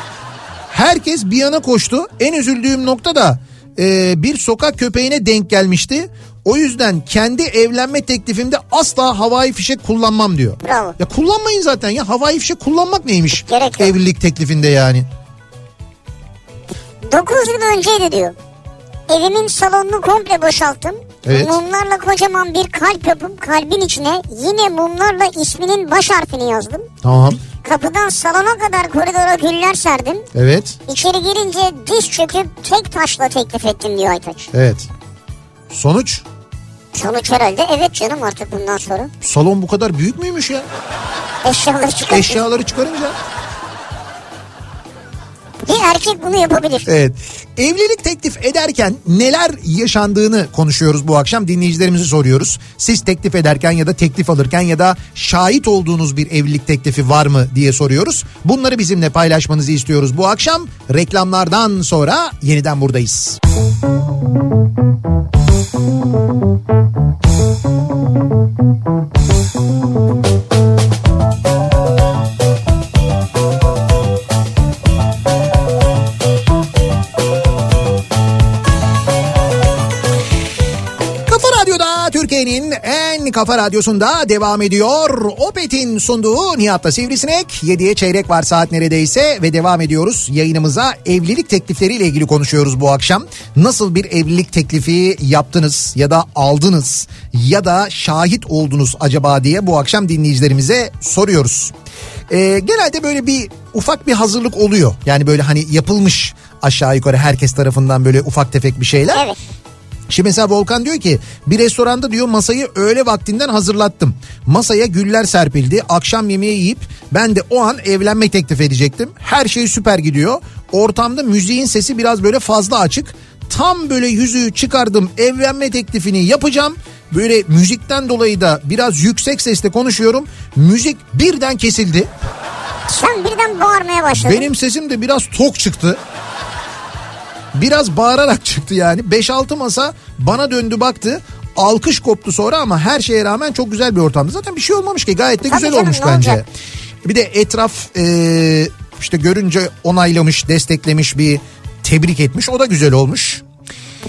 Herkes bir yana koştu. En üzüldüğüm nokta da e, bir sokak köpeğine denk gelmişti. O yüzden kendi evlenme teklifimde asla havai fişek kullanmam diyor. Bravo. Ya kullanmayın zaten ya havai fişek kullanmak neymiş? Gerek yok. Evlilik teklifinde yani. 9 yıl önceydi diyor. Evimin salonunu komple boşalttım. Evet. Mumlarla kocaman bir kalp yapıp kalbin içine yine mumlarla isminin baş harfini yazdım. Tamam. Kapıdan salona kadar koridora güller serdim. Evet. İçeri girince diz çöküp tek taşla teklif ettim diyor Aytaç. Evet. Sonuç? Sonuç herhalde evet canım artık bundan sonra. Salon bu kadar büyük müymüş ya? Eşyaları çıkar. Eşyaları çıkarınca. Bir erkek bunu yapabilir. Evet. Evlilik teklif ederken neler yaşandığını konuşuyoruz bu akşam. Dinleyicilerimizi soruyoruz. Siz teklif ederken ya da teklif alırken ya da şahit olduğunuz bir evlilik teklifi var mı diye soruyoruz. Bunları bizimle paylaşmanızı istiyoruz bu akşam. Reklamlardan sonra yeniden buradayız. Kafa kafa radyosunda devam ediyor. Opet'in sunduğu Nihat'ta Sivrisinek. 7'ye çeyrek var saat neredeyse ve devam ediyoruz. Yayınımıza evlilik teklifleriyle ilgili konuşuyoruz bu akşam. Nasıl bir evlilik teklifi yaptınız ya da aldınız ya da şahit oldunuz acaba diye bu akşam dinleyicilerimize soruyoruz. Ee, genelde böyle bir ufak bir hazırlık oluyor. Yani böyle hani yapılmış aşağı yukarı herkes tarafından böyle ufak tefek bir şeyler. Evet. Şimdi mesela Volkan diyor ki bir restoranda diyor masayı öğle vaktinden hazırlattım. Masaya güller serpildi. Akşam yemeği yiyip ben de o an evlenme teklif edecektim. Her şey süper gidiyor. Ortamda müziğin sesi biraz böyle fazla açık. Tam böyle yüzüğü çıkardım evlenme teklifini yapacağım. Böyle müzikten dolayı da biraz yüksek sesle konuşuyorum. Müzik birden kesildi. Sen birden bağırmaya başladın. Benim sesim de biraz tok çıktı. Biraz bağırarak çıktı yani. 5-6 masa bana döndü baktı. Alkış koptu sonra ama her şeye rağmen çok güzel bir ortamdı. Zaten bir şey olmamış ki gayet de Tabii güzel canım, olmuş bence. olacak? Bir de etraf e, işte görünce onaylamış, desteklemiş bir tebrik etmiş. O da güzel olmuş.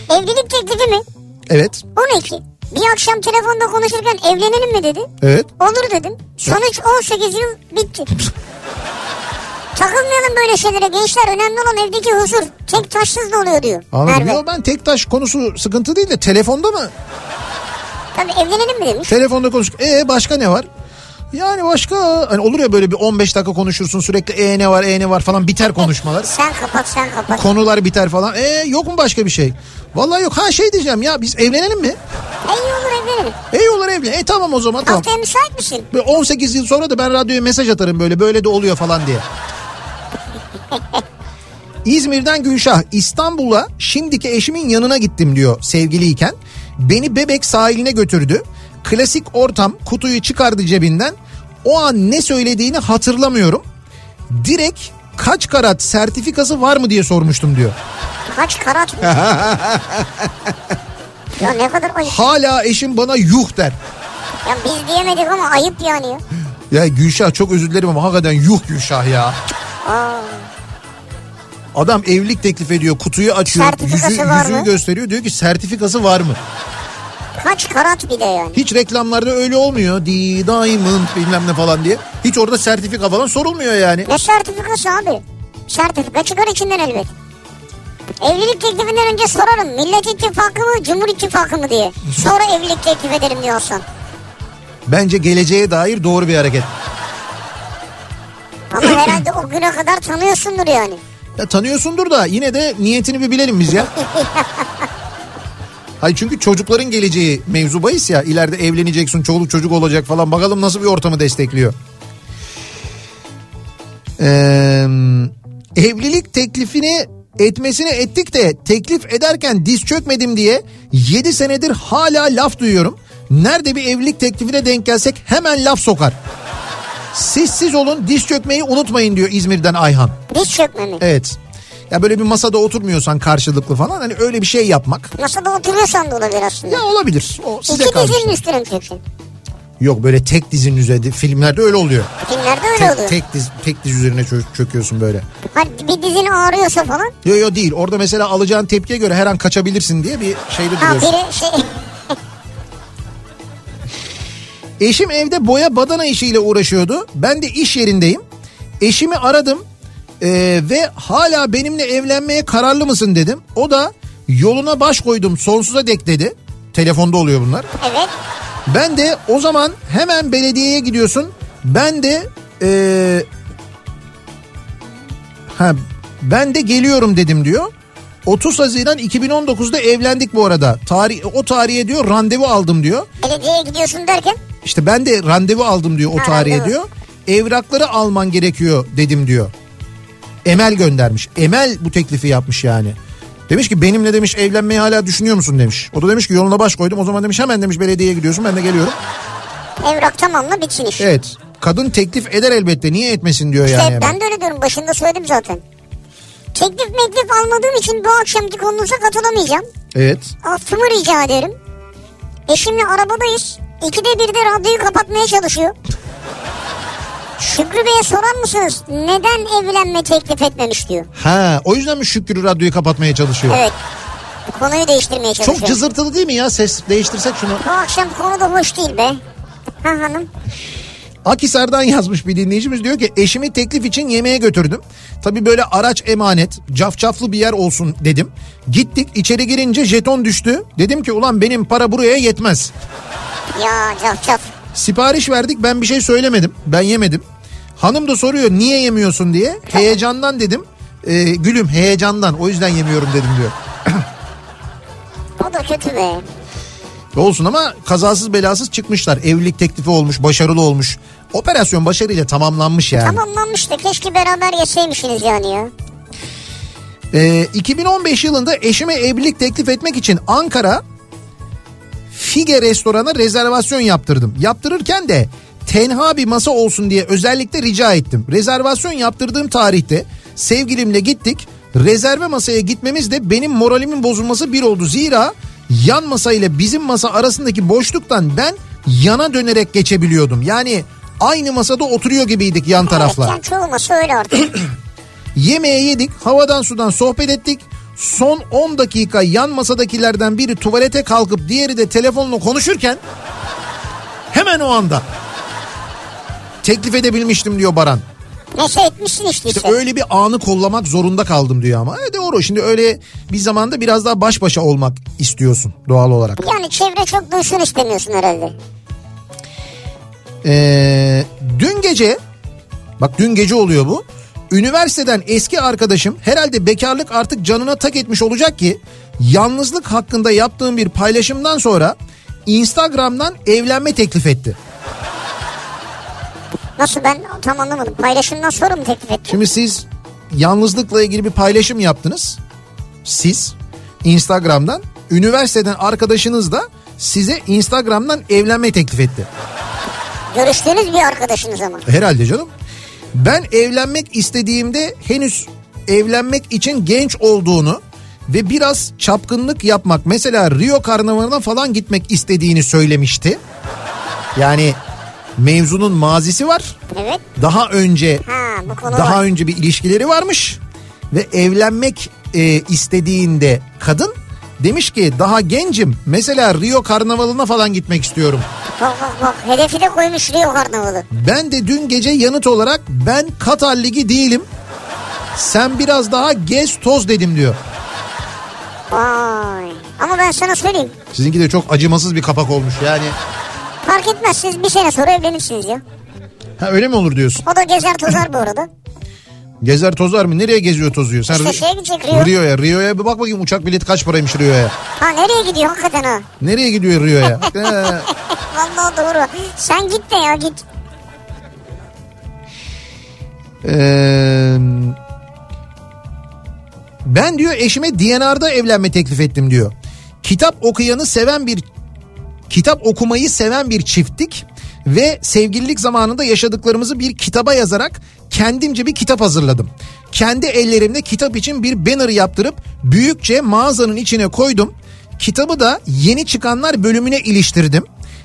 Evlilik teklifi mi? Evet, 12. Bir akşam telefonda konuşurken evlenelim mi dedi. evet. Olur dedim. Sonuç 18 yıl bitti. Takılmayalım böyle şeylere gençler. Önemli olan evdeki huzur. Tek taşsız da oluyor diyor. Anladım. Merve. Yo, ben tek taş konusu sıkıntı değil de telefonda mı? Tabii evlenelim mi demiş. Telefonda konuş. E başka ne var? Yani başka hani olur ya böyle bir 15 dakika konuşursun sürekli e ne var e ne var falan biter konuşmalar. Sen kapat sen kapat. Konular biter falan. E yok mu başka bir şey? Vallahi yok. Ha şey diyeceğim ya biz evlenelim mi? İyi olur evlenelim. E olur evlen. E tamam o zaman tamam. Haftaya müsait misin? Böyle 18 yıl sonra da ben radyoya mesaj atarım böyle böyle de oluyor falan diye. İzmir'den Gülşah İstanbul'a şimdiki eşimin yanına gittim diyor sevgiliyken. Beni Bebek sahiline götürdü. Klasik ortam kutuyu çıkardı cebinden. O an ne söylediğini hatırlamıyorum. Direkt kaç karat sertifikası var mı diye sormuştum diyor. Kaç karat mı? ya ne kadar ayıp. Hala eşim bana yuh der. Ya biz diyemedik ama ayıp yani ya. Gülşah çok özür dilerim ama hakikaten yuh Gülşah ya. Aa, Adam evlilik teklif ediyor kutuyu açıyor Sertifikası yüzü, var yüzüğü mı? gösteriyor diyor ki sertifikası var mı? kaç karat bir de yani. Hiç reklamlarda öyle olmuyor. Di Diamond bilmem ne falan diye. Hiç orada sertifika falan sorulmuyor yani. Ne sertifikası abi? Sertifika çıkar içinden elbet. Evlilik teklifinden önce sorarım. Millet İttifakı mı, Cumhur İttifakı mı diye. Sonra evlilik teklif ederim diyorsan. Bence geleceğe dair doğru bir hareket. Ama herhalde o güne kadar tanıyorsundur yani. Ya tanıyorsundur da yine de niyetini bir bilelim biz ya. Hayır çünkü çocukların geleceği mevzu bahis ya. İleride evleneceksin, çoluk çocuk olacak falan. Bakalım nasıl bir ortamı destekliyor. Ee, evlilik teklifini etmesini ettik de teklif ederken diz çökmedim diye 7 senedir hala laf duyuyorum. Nerede bir evlilik teklifine denk gelsek hemen laf sokar. Siz siz olun diz çökmeyi unutmayın diyor İzmir'den Ayhan. Diz çökme mi? Evet. Ya böyle bir masada oturmuyorsan karşılıklı falan hani öyle bir şey yapmak. Masada oturuyorsan da olabilir aslında. Ya olabilir. O size İki kalmış. dizinin üstüne mi? Yok böyle tek dizinin üzerinde filmlerde öyle oluyor. Filmlerde öyle Tek, oluyor. tek diz tek diz üzerine çö- çöküyorsun böyle. Hani bir dizin ağrıyorsa falan. Yo yo değil. Orada mesela alacağın tepkiye göre her an kaçabilirsin diye bir şeyde Ha duruyorsun. biri şey... Eşim evde boya badana işiyle uğraşıyordu. Ben de iş yerindeyim. Eşimi aradım ee, ve hala benimle evlenmeye kararlı mısın dedim. O da Yoluna baş koydum sonsuza dek dedi. Telefonda oluyor bunlar. Evet. Ben de o zaman hemen belediyeye gidiyorsun. Ben de eee, ha, ben de geliyorum dedim diyor. 30 Haziran 2019'da evlendik bu arada. Tarih o tarihe diyor randevu aldım diyor. Belediyeye gidiyorsun derken İşte ben de randevu aldım diyor o Ha, tarihe randevu. diyor. Evrakları alman gerekiyor dedim diyor. Emel göndermiş. Emel bu teklifi yapmış yani. Demiş ki benimle demiş evlenmeyi hala düşünüyor musun demiş. O da demiş ki yoluna baş koydum. O zaman demiş hemen demiş belediyeye gidiyorsun ben de geliyorum. evrak tamamla bitsin iş. Evet. Kadın teklif eder elbette. Niye etmesin diyor İşte yani. hemen. ben de öyle diyorum başında söyledim zaten. Teklif meklif almadığım için bu akşamki konunuza katılamayacağım. Evet. Affımı rica ederim. Eşimle arabadayız. İkide bir de radyoyu kapatmaya çalışıyor. Şükrü Bey'e sorar mısınız neden evlenme teklif etmemiş diyor. Ha, o yüzden mi Şükrü radyoyu kapatmaya çalışıyor? Evet. Konuyu değiştirmeye çalışıyor. Çok cızırtılı değil mi ya? Ses değiştirsek şunu. Bu akşam konu da hoş değil be. Ha hanım. Akhisar'dan yazmış bir dinleyicimiz diyor ki eşimi teklif için yemeğe götürdüm. Tabi böyle araç emanet cafcaflı bir yer olsun dedim. Gittik içeri girince jeton düştü. Dedim ki ulan benim para buraya yetmez. Ya caf. Sipariş verdik ben bir şey söylemedim. Ben yemedim. Hanım da soruyor niye yemiyorsun diye. Heyecandan dedim. Ee, gülüm heyecandan o yüzden yemiyorum dedim diyor. O da kötü be. Olsun ama kazasız belasız çıkmışlar. Evlilik teklifi olmuş, başarılı olmuş. Operasyon başarıyla tamamlanmış yani. Tamamlanmış da keşke beraber yeseymişsiniz yani ya. Ee, 2015 yılında eşime evlilik teklif etmek için Ankara Fige restorana rezervasyon yaptırdım. Yaptırırken de tenha bir masa olsun diye özellikle rica ettim. Rezervasyon yaptırdığım tarihte sevgilimle gittik. Rezerve masaya gitmemiz de benim moralimin bozulması bir oldu. Zira yan masa ile bizim masa arasındaki boşluktan ben yana dönerek geçebiliyordum. Yani aynı masada oturuyor gibiydik yan tarafla. Evet yani çoğu masa öyle artık. Yemeği yedik, havadan sudan sohbet ettik. Son 10 dakika yan masadakilerden biri tuvalete kalkıp diğeri de telefonla konuşurken hemen o anda teklif edebilmiştim diyor Baran. Neyse etmişsin işte. İşte işte. öyle bir anı kollamak zorunda kaldım diyor ama. E doğru şimdi öyle bir zamanda biraz daha baş başa olmak istiyorsun doğal olarak. Yani çevre çok duysun istemiyorsun herhalde. Ee, dün gece bak dün gece oluyor bu. Üniversiteden eski arkadaşım herhalde bekarlık artık canına tak etmiş olacak ki yalnızlık hakkında yaptığım bir paylaşımdan sonra Instagram'dan evlenme teklif etti. Nasıl ben tam anlamadım. Paylaşımdan sonra mı teklif ettin? Şimdi siz yalnızlıkla ilgili bir paylaşım yaptınız. Siz Instagram'dan üniversiteden arkadaşınız da size Instagram'dan evlenme teklif etti. Görüştüğünüz bir arkadaşınız ama. Herhalde canım. Ben evlenmek istediğimde henüz evlenmek için genç olduğunu ve biraz çapkınlık yapmak mesela Rio Karnavalı'na falan gitmek istediğini söylemişti. Yani mevzunun mazisi var. Evet. Daha önce Ha bu daha var. önce bir ilişkileri varmış ve evlenmek e, istediğinde kadın demiş ki daha gencim mesela Rio Karnavalı'na falan gitmek istiyorum. Bak bak bak hedefi de koymuş Rio Karnavalı. Ben de dün gece yanıt olarak ben Katar Ligi değilim. Sen biraz daha gez toz dedim diyor. Vay. Ama ben sana söyleyeyim. Sizinki de çok acımasız bir kapak olmuş yani. Fark etmez siz bir sene sonra evlenirsiniz ya. Ha öyle mi olur diyorsun? O da gezer tozar bu arada. Gezer tozar mı? Nereye geziyor tozuyor? Sen İşte şeye gidecek Rio. Rio'ya. Rio'ya bir bak bakayım uçak bileti kaç paraymış Rio'ya. Ha nereye gidiyor hakikaten ha? Nereye gidiyor Rio'ya? Vallahi doğru. Sen git de ya git. Ee, ben diyor eşime DNR'da evlenme teklif ettim diyor. Kitap okuyanı seven bir kitap okumayı seven bir çifttik ve sevgililik zamanında yaşadıklarımızı bir kitaba yazarak kendimce bir kitap hazırladım. Kendi ellerimle kitap için bir banner yaptırıp büyükçe mağazanın içine koydum. Kitabı da yeni çıkanlar bölümüne iliştirdim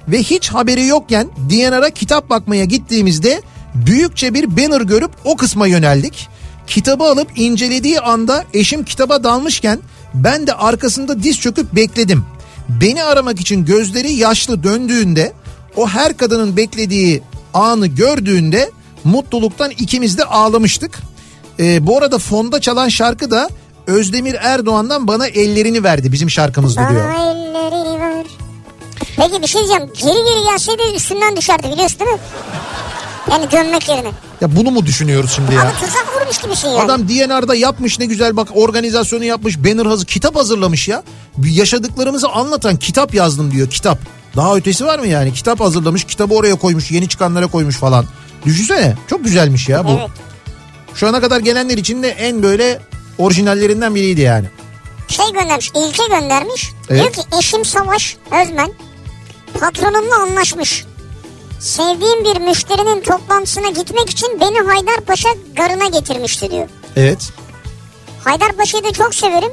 ve hiç haberi yokken DNR'a kitap bakmaya gittiğimizde büyükçe bir banner görüp o kısma yöneldik. Kitabı alıp incelediği anda eşim kitaba dalmışken ben de arkasında diz çöküp bekledim. Beni aramak için gözleri yaşlı döndüğünde o her kadının beklediği anı gördüğünde mutluluktan ikimiz de ağlamıştık. Ee, bu arada fonda çalan şarkı da Özdemir Erdoğan'dan bana ellerini verdi bizim şarkımızda diyor. Bana ellerini ver. Peki bir şey diyeceğim. Geri geri gelseydi üstünden düşerdi biliyorsun değil mi? Yani gömmek yerine. Ya bunu mu düşünüyoruz şimdi ya? Abi tuzak vurmuş gibisin yani. Adam DNR'da yapmış ne güzel bak organizasyonu yapmış banner hazır kitap hazırlamış ya. Yaşadıklarımızı anlatan kitap yazdım diyor kitap. Daha ötesi var mı yani? Kitap hazırlamış kitabı oraya koymuş yeni çıkanlara koymuş falan. Düşünsene çok güzelmiş ya bu. Evet. Şu ana kadar gelenler içinde en böyle orijinallerinden biriydi yani. Şey göndermiş. İlke göndermiş. Evet. Diyor ki eşim Savaş Özmen patronumla anlaşmış. Sevdiğim bir müşterinin toplantısına gitmek için beni Haydarpaşa garına getirmişti diyor. Evet. Haydarpaşa'yı da çok severim.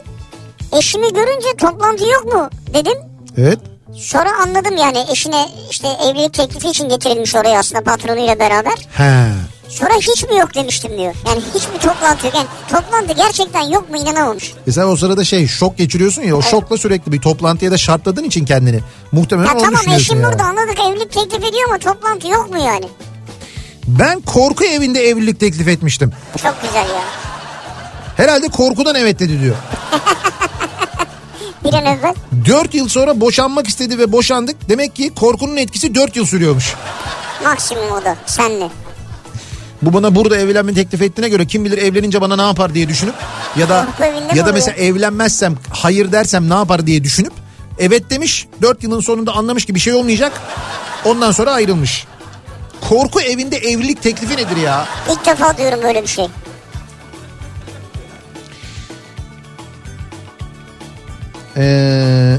Eşimi görünce toplantı yok mu dedim. Evet. Sonra anladım yani eşine işte evlilik teklifi için getirilmiş oraya aslında patronuyla beraber. He. Sonra hiç mi yok demiştim diyor. Yani hiçbir toplantı yok. Yani toplantı gerçekten yok mu inanamamış. E sen o sırada şey şok geçiriyorsun ya o şokla sürekli bir toplantıya da şartladığın için kendini. Muhtemelen Ya onu tamam düşünüyorsun eşim ya. burada anladık evlilik teklif ediyor ama toplantı yok mu yani? Ben korku evinde evlilik teklif etmiştim. Çok güzel ya. Herhalde korkudan evet dedi diyor. Bir an evvel. 4 yıl sonra boşanmak istedi ve boşandık. Demek ki korkunun etkisi 4 yıl sürüyormuş. Maksimum o da senle. Bu bana burada evlenme teklif ettiğine göre kim bilir evlenince bana ne yapar diye düşünüp ya da ya da mesela evlenmezsem hayır dersem ne yapar diye düşünüp evet demiş. 4 yılın sonunda anlamış ki bir şey olmayacak. Ondan sonra ayrılmış. Korku evinde evlilik teklifi nedir ya? İlk defa diyorum böyle bir şey. Ee,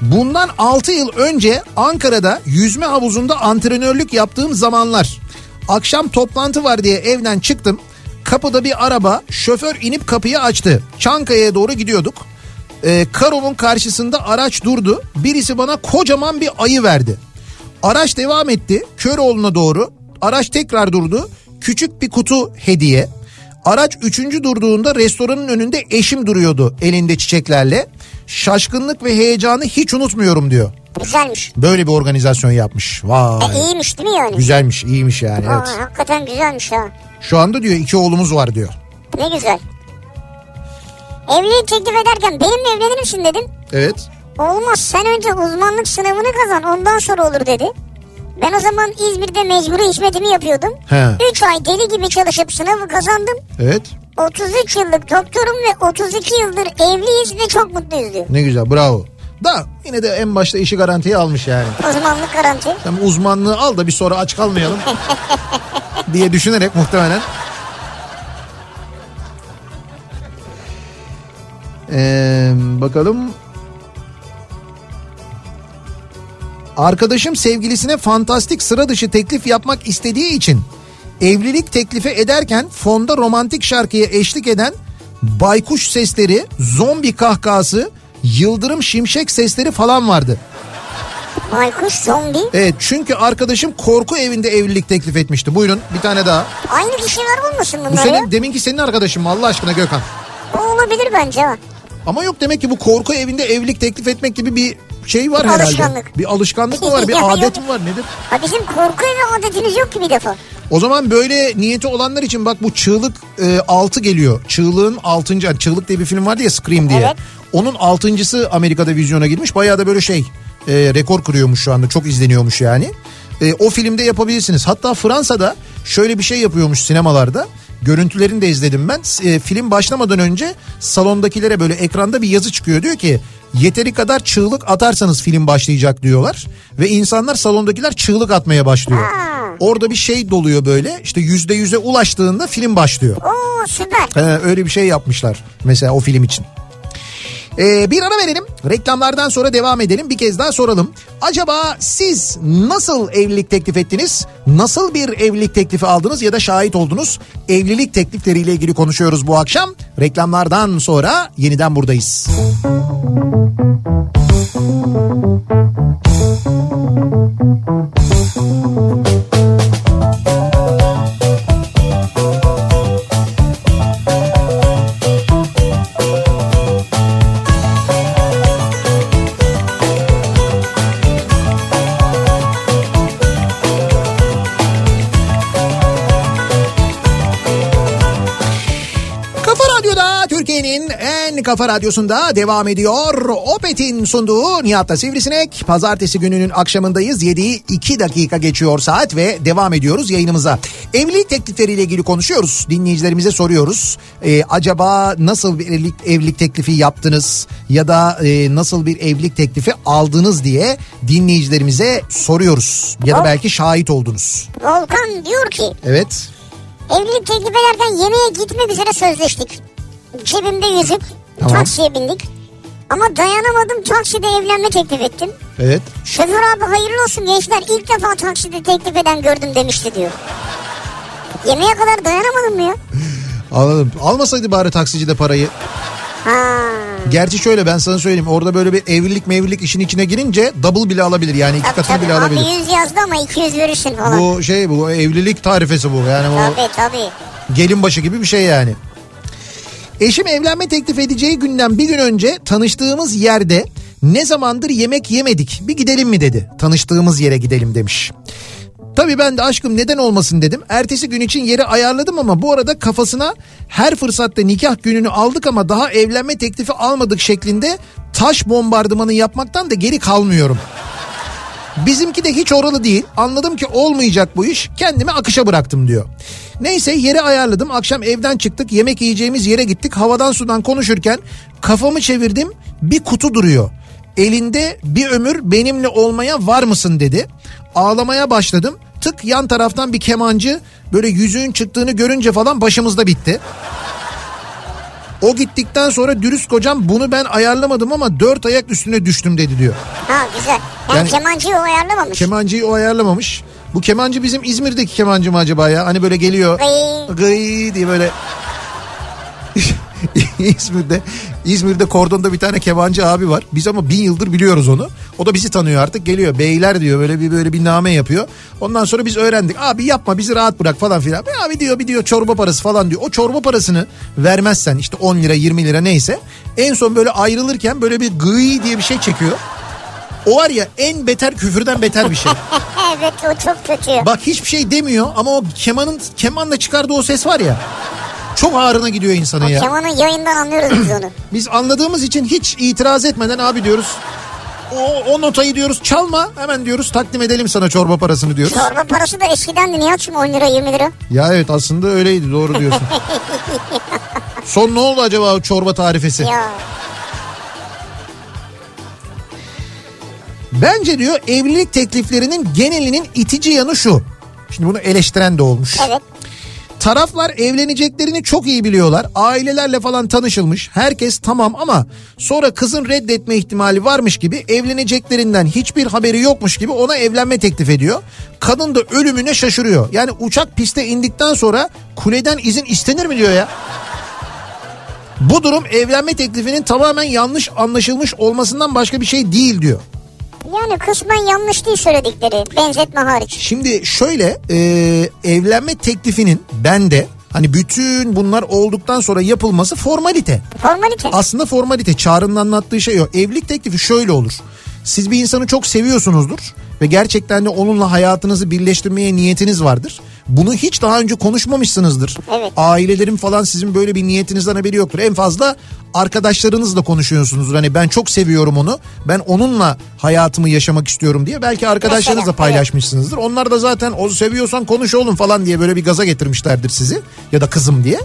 bundan 6 yıl önce Ankara'da yüzme havuzunda antrenörlük yaptığım zamanlar. Akşam toplantı var diye evden çıktım. Kapıda bir araba şoför inip kapıyı açtı. Çankaya'ya doğru gidiyorduk. Ee, Karom'un karşısında araç durdu. Birisi bana kocaman bir ayı verdi. Araç devam etti Köroğlu'na doğru. Araç tekrar durdu. Küçük bir kutu hediye. Araç üçüncü durduğunda restoranın önünde eşim duruyordu elinde çiçeklerle. Şaşkınlık ve heyecanı hiç unutmuyorum diyor. Güzelmiş. Böyle bir organizasyon yapmış. Vay. E, iyiymiş değil mi yani? Güzelmiş, iyiymiş yani. Aa, Evet. hakikaten güzelmiş ha. Şu anda diyor iki oğlumuz var diyor. Ne güzel. Evlilik teklif ederken benimle evlenir misin dedim. Evet. Olmaz sen önce uzmanlık sınavını kazan ondan sonra olur dedi. Ben o zaman İzmir'de mecburi hizmetimi yapıyordum. He. 3 ay deli gibi çalışıp sınavı kazandım. Evet. 33 yıllık doktorum ve 32 yıldır evliyiz ve çok mutluyuz diyor. Ne güzel bravo. Da yine de en başta işi garantiye almış yani. Uzmanlık garanti. Sen uzmanlığı al da bir sonra aç kalmayalım diye düşünerek muhtemelen. Ee, bakalım. Arkadaşım sevgilisine fantastik sıra dışı teklif yapmak istediği için evlilik teklifi ederken fonda romantik şarkıya eşlik eden baykuş sesleri, zombi kahkahası, yıldırım şimşek sesleri falan vardı. Baykuş zombi. Evet çünkü arkadaşım korku evinde evlilik teklif etmişti. Buyurun bir tane daha. Aynı kişiler olmasın Bu bunlar ya? senin deminki senin arkadaşın mı Allah aşkına Gökhan? O olabilir bence. Ama yok demek ki bu korku evinde evlilik teklif etmek gibi bir şey var Bir herhalde. alışkanlık. Bir alışkanlık mı var? Bir adet yok. mi var nedir? Ha bizim korku evi adetimiz yok ki bir defa. O zaman böyle niyeti olanlar için bak bu Çığlık e, 6 geliyor. Çığlığın 6. yani Çığlık diye bir film vardı ya Scream diye. Evet. Onun 6.sı Amerika'da vizyona girmiş. Bayağı da böyle şey e, rekor kırıyormuş şu anda. Çok izleniyormuş yani. E, o filmde yapabilirsiniz. Hatta Fransa'da şöyle bir şey yapıyormuş sinemalarda. Görüntülerini de izledim ben. E, film başlamadan önce salondakilere böyle ekranda bir yazı çıkıyor. Diyor ki yeteri kadar çığlık atarsanız film başlayacak diyorlar. Ve insanlar salondakiler çığlık atmaya başlıyor. Ha. Orada bir şey doluyor böyle işte yüzde yüze ulaştığında film başlıyor. Oo süper. Ee, öyle bir şey yapmışlar mesela o film için. Ee, bir ara verelim. Reklamlardan sonra devam edelim. Bir kez daha soralım. Acaba siz nasıl evlilik teklif ettiniz? Nasıl bir evlilik teklifi aldınız ya da şahit oldunuz? Evlilik teklifleriyle ilgili konuşuyoruz bu akşam. Reklamlardan sonra yeniden buradayız. Kafa Türkiye'nin en kafa radyosunda devam ediyor. Opet'in sunduğu Nihat'ta Sivrisinek. Pazartesi gününün akşamındayız. 7'yi 2 dakika geçiyor saat ve devam ediyoruz yayınımıza. Evlilik teklifleriyle ilgili konuşuyoruz. Dinleyicilerimize soruyoruz. Ee, acaba nasıl bir evlilik, evlilik teklifi yaptınız? Ya da e, nasıl bir evlilik teklifi aldınız diye dinleyicilerimize soruyoruz. Ya da belki şahit oldunuz. Volkan diyor ki Evet. evlilik teklif ederken yemeğe gitmek üzere sözleştik. Cebimde yüzük Tamam. taksiye bindik. Ama dayanamadım takside evlenme teklif ettim. Evet. Şoför abi hayırlı olsun gençler ilk defa takside teklif eden gördüm demişti diyor. Yemeğe kadar dayanamadım mı ya? Anladım. Almasaydı bari taksici de parayı. Ha. Gerçi şöyle ben sana söyleyeyim orada böyle bir evlilik mevlilik işin içine girince double bile alabilir yani iki Tabii katını tabii bile abi alabilir. 100 yazdı ama 200 verirsin falan. Bu şey bu evlilik tarifesi bu yani o Tabii tabii. gelin başı gibi bir şey yani. Eşim evlenme teklif edeceği günden bir gün önce tanıştığımız yerde ne zamandır yemek yemedik bir gidelim mi dedi. Tanıştığımız yere gidelim demiş. Tabii ben de aşkım neden olmasın dedim. Ertesi gün için yeri ayarladım ama bu arada kafasına her fırsatta nikah gününü aldık ama daha evlenme teklifi almadık şeklinde taş bombardımanı yapmaktan da geri kalmıyorum. Bizimki de hiç oralı değil. Anladım ki olmayacak bu iş. Kendimi akışa bıraktım diyor. Neyse yeri ayarladım. Akşam evden çıktık. Yemek yiyeceğimiz yere gittik. Havadan sudan konuşurken kafamı çevirdim. Bir kutu duruyor. Elinde bir ömür benimle olmaya var mısın dedi. Ağlamaya başladım. Tık yan taraftan bir kemancı böyle yüzüğün çıktığını görünce falan başımızda bitti. O gittikten sonra dürüst kocam bunu ben ayarlamadım ama dört ayak üstüne düştüm dedi diyor. Ha güzel. Yani, Yani- kemancıyı o ayarlamamış. Kemancıyı o ayarlamamış. Bu kemancı bizim İzmir'deki kemancı mı acaba ya? Hani böyle geliyor. Gıy. Diye böyle. İzmir'de İzmir'de kordonda bir tane kemancı abi var. Biz ama bin yıldır biliyoruz onu. O da bizi tanıyor artık. Geliyor beyler diyor böyle bir böyle bir name yapıyor. Ondan sonra biz öğrendik. Abi yapma bizi rahat bırak falan filan. "E Abi diyor bir diyor çorba parası falan diyor. O çorba parasını vermezsen işte 10 lira 20 lira neyse. En son böyle ayrılırken böyle bir gıy diye bir şey çekiyor. O var ya en beter küfürden beter bir şey. evet o çok kötü. Bak hiçbir şey demiyor ama o kemanın kemanla çıkardığı o ses var ya. Çok ağrına gidiyor insana ya. Kemanın yayından anlıyoruz biz onu. Biz anladığımız için hiç itiraz etmeden abi diyoruz. O, o notayı diyoruz çalma hemen diyoruz takdim edelim sana çorba parasını diyoruz. Çorba parası da eskidendi Nihat'cığım 10 lira 20 lira. Ya evet aslında öyleydi doğru diyorsun. Son ne oldu acaba o çorba tarifesi? Ya Bence diyor evlilik tekliflerinin genelinin itici yanı şu. Şimdi bunu eleştiren de olmuş. evet. Taraflar evleneceklerini çok iyi biliyorlar. Ailelerle falan tanışılmış. Herkes tamam ama sonra kızın reddetme ihtimali varmış gibi evleneceklerinden hiçbir haberi yokmuş gibi ona evlenme teklif ediyor. Kadın da ölümüne şaşırıyor. Yani uçak piste indikten sonra kuleden izin istenir mi diyor ya. Bu durum evlenme teklifinin tamamen yanlış anlaşılmış olmasından başka bir şey değil diyor. Yani kısmen yanlış değil söyledikleri benzetme hariç. Şimdi şöyle e, evlenme teklifinin bende hani bütün bunlar olduktan sonra yapılması formalite. Formalite. Aslında formalite Çağrı'nın anlattığı şey o. Evlilik teklifi şöyle olur. Siz bir insanı çok seviyorsunuzdur ve gerçekten de onunla hayatınızı birleştirmeye niyetiniz vardır. Bunu hiç daha önce konuşmamışsınızdır. Evet. Ailelerin falan sizin böyle bir niyetinizden haberi yoktur. En fazla arkadaşlarınızla konuşuyorsunuzdur. Hani ben çok seviyorum onu. Ben onunla hayatımı yaşamak istiyorum diye. Belki arkadaşlarınızla paylaşmışsınızdır. Onlar da zaten o seviyorsan konuş oğlum falan diye böyle bir gaza getirmişlerdir sizi. Ya da kızım diye.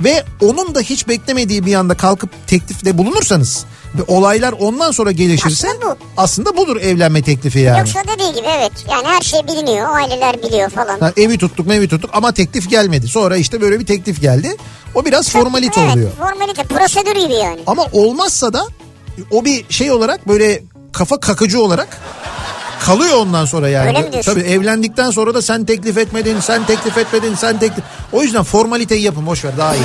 Ve onun da hiç beklemediği bir anda kalkıp teklifte bulunursanız ve olaylar ondan sonra gelişirse Aslında bu. aslında budur evlenme teklifi yani. Yoksa dediği gibi evet. Yani her şey biliniyor. Aileler biliyor falan. Ha, evi tuttuk mevi tuttuk ama teklif gelmedi. Sonra işte böyle bir teklif geldi. O biraz formalite evet, oluyor. Formalite. Prosedür gibi yani. Ama olmazsa da o bir şey olarak böyle kafa kakıcı olarak kalıyor ondan sonra yani. Öyle mi diyorsun? Tabii evlendikten sonra da sen teklif etmedin, sen teklif etmedin, sen teklif... O yüzden formaliteyi yapın boş ver daha iyi.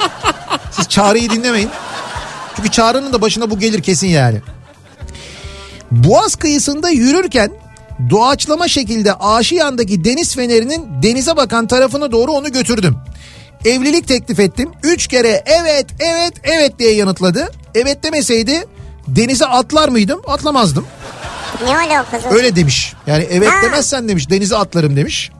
Siz çağrıyı dinlemeyin. Çünkü çağrının da başına bu gelir kesin yani. Boğaz kıyısında yürürken doğaçlama şekilde Aşiyan'daki deniz fenerinin denize bakan tarafına doğru onu götürdüm. Evlilik teklif ettim. Üç kere evet evet evet diye yanıtladı. Evet demeseydi denize atlar mıydım? Atlamazdım. Ne alakası? Öyle demiş. Yani evet Ha. demezsen demiş denize atlarım demiş.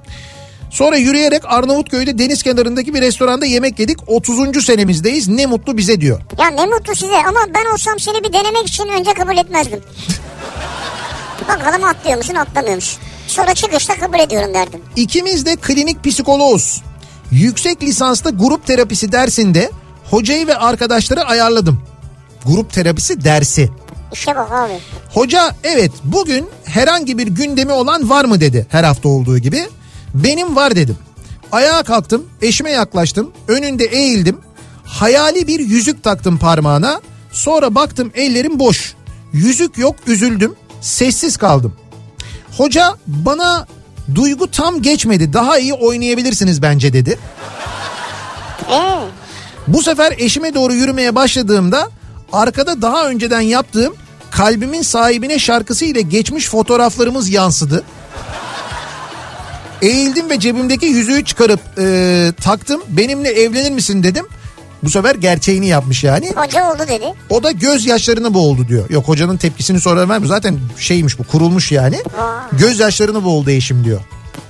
Sonra yürüyerek Arnavutköy'de deniz kenarındaki bir restoranda yemek yedik. 30. senemizdeyiz. Ne mutlu bize diyor. Ya ne mutlu size ama ben olsam seni bir denemek için önce kabul etmezdim. Bakalım atlıyor musun atlamıyor musun? Sonra çıkışta kabul ediyorum derdim. İkimiz de klinik psikoloğuz. Yüksek lisanslı grup terapisi dersinde hocayı ve arkadaşları ayarladım. Grup terapisi dersi. İşe bak abi. Hoca evet bugün herhangi bir gündemi olan var mı dedi her hafta olduğu gibi. Benim var dedim. Ayağa kalktım eşime yaklaştım önünde eğildim. Hayali bir yüzük taktım parmağına. Sonra baktım ellerim boş. Yüzük yok üzüldüm. Sessiz kaldım. Hoca bana duygu tam geçmedi daha iyi oynayabilirsiniz bence dedi. Ee, Bu sefer eşime doğru yürümeye başladığımda arkada daha önceden yaptığım kalbimin sahibine şarkısı ile geçmiş fotoğraflarımız yansıdı. Eğildim ve cebimdeki yüzüğü çıkarıp e, taktım. Benimle evlenir misin dedim. Bu sefer gerçeğini yapmış yani. hoca oldu dedi. O da gözyaşlarını boğuldu diyor. Yok hocanın tepkisini sonra vermiyor. Zaten şeymiş bu kurulmuş yani. Aa. Gözyaşlarını boğuldu eşim diyor.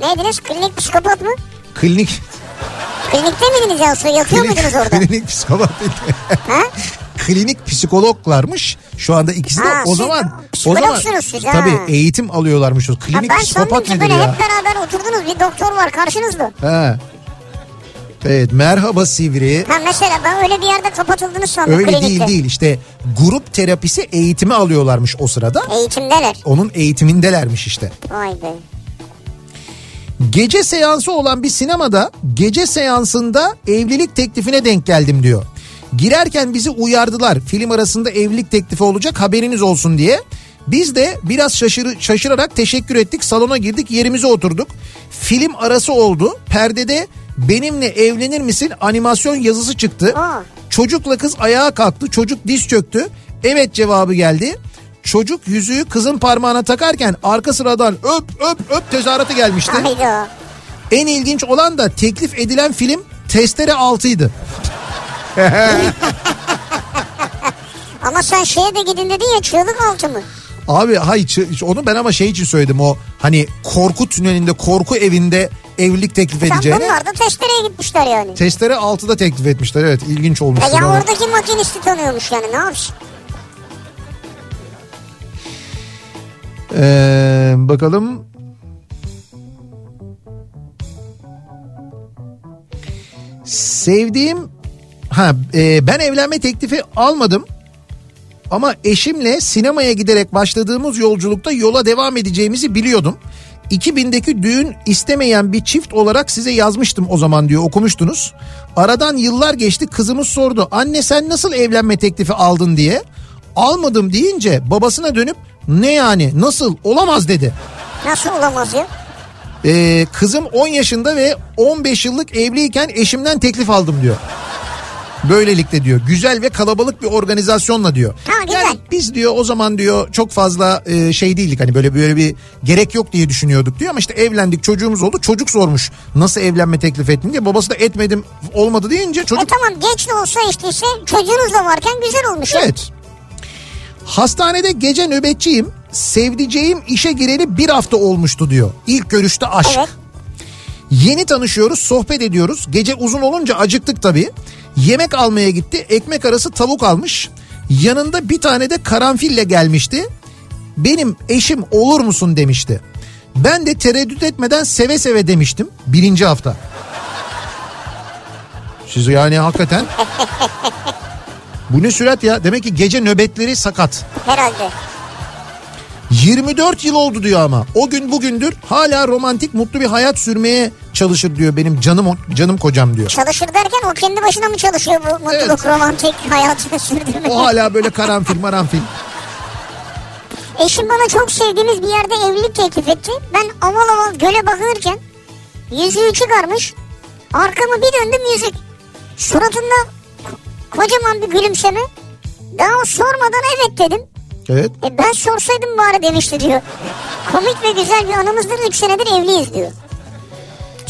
Neydiniz? Klinik psikopat mı? Klinik Klinikte miydiniz ya? Yatıyor muydunuz orada? klinik psikopat dedi. ha? klinik psikologlarmış. Şu anda ikisi de Ha, o siz zaman o zaman siz, ha. tabii eğitim alıyorlarmış. o. Ha, Klinik ben sandım psikopat nedir böyle ya? hep beraber oturdunuz bir doktor var karşınızda. Ha. Evet merhaba Sivri. Ha mesela ben öyle bir yerde kapatıldığını sandım Öyle klinikte. değil değil işte grup terapisi eğitimi alıyorlarmış o sırada. Eğitimdeler. Onun eğitimindelermiş işte. Vay be. Gece seansı olan bir sinemada gece seansında evlilik teklifine denk geldim diyor. Girerken bizi uyardılar. Film arasında evlilik teklifi olacak haberiniz olsun diye. Biz de biraz şaşır, şaşırarak teşekkür ettik. Salona girdik yerimize oturduk. Film arası oldu. Perdede benimle evlenir misin animasyon yazısı çıktı. Aa. Çocukla kız ayağa kalktı. Çocuk diz çöktü. Evet cevabı geldi. Çocuk yüzüğü kızın parmağına takarken arka sıradan öp öp öp tezahüratı gelmişti. Hayda. En ilginç olan da teklif edilen film Testere 6'ydı. Ama sen şeye de gidin dedin ya çığlık altı mı? Abi hayır onu ben ama şey için söyledim o hani korku tünelinde korku evinde evlilik teklif Sen edeceğine. bunlar da testereye gitmişler yani. Testere 6'da teklif etmişler evet ilginç olmuş. E ya oradaki makinisti tanıyormuş yani ne yapsın? Ee, bakalım. Sevdiğim ha e, ben evlenme teklifi almadım. Ama eşimle sinemaya giderek başladığımız yolculukta yola devam edeceğimizi biliyordum. 2000'deki düğün istemeyen bir çift olarak size yazmıştım o zaman diyor okumuştunuz. Aradan yıllar geçti kızımız sordu anne sen nasıl evlenme teklifi aldın diye. Almadım deyince babasına dönüp ne yani nasıl olamaz dedi. Nasıl olamaz ya? Ee, kızım 10 yaşında ve 15 yıllık evliyken eşimden teklif aldım diyor. Böylelikle diyor güzel ve kalabalık bir organizasyonla diyor. Ha, güzel. Yani biz diyor o zaman diyor çok fazla e, şey değildik hani böyle böyle bir gerek yok diye düşünüyorduk diyor ama işte evlendik çocuğumuz oldu çocuk sormuş nasıl evlenme teklif ettin diye babası da etmedim olmadı deyince E çocuk tamam geç de olsa işte ise çocuğunuz da varken güzel olmuş. Evet. Hastanede gece nöbetçiyim. Sevdiceğim işe gireli bir hafta olmuştu diyor. İlk görüşte aşk. Evet. Yeni tanışıyoruz, sohbet ediyoruz. Gece uzun olunca acıktık tabii. Yemek almaya gitti. Ekmek arası tavuk almış. Yanında bir tane de karanfille gelmişti. Benim eşim olur musun demişti. Ben de tereddüt etmeden seve seve demiştim. Birinci hafta. Siz yani hakikaten... Bu ne sürat ya? Demek ki gece nöbetleri sakat. Herhalde. 24 yıl oldu diyor ama. O gün bugündür hala romantik mutlu bir hayat sürmeye çalışır diyor benim canım canım kocam diyor. Çalışır derken o kendi başına mı çalışıyor bu mutluluk Evet. romantik hayatını sürdürmeye? O hala böyle karanfil maranfil. Eşim bana çok sevdiğimiz bir yerde evlilik teklif etti. Ben aval aval göle bakınırken yüzüğü çıkarmış. Arkamı bir döndüm yüzük. Suratında ko- kocaman bir gülümseme. Daha sormadan evet dedim. Evet. E ben sorsaydım bari demişti diyor. Komik ve güzel bir anımızdır 3 senedir evliyiz diyor.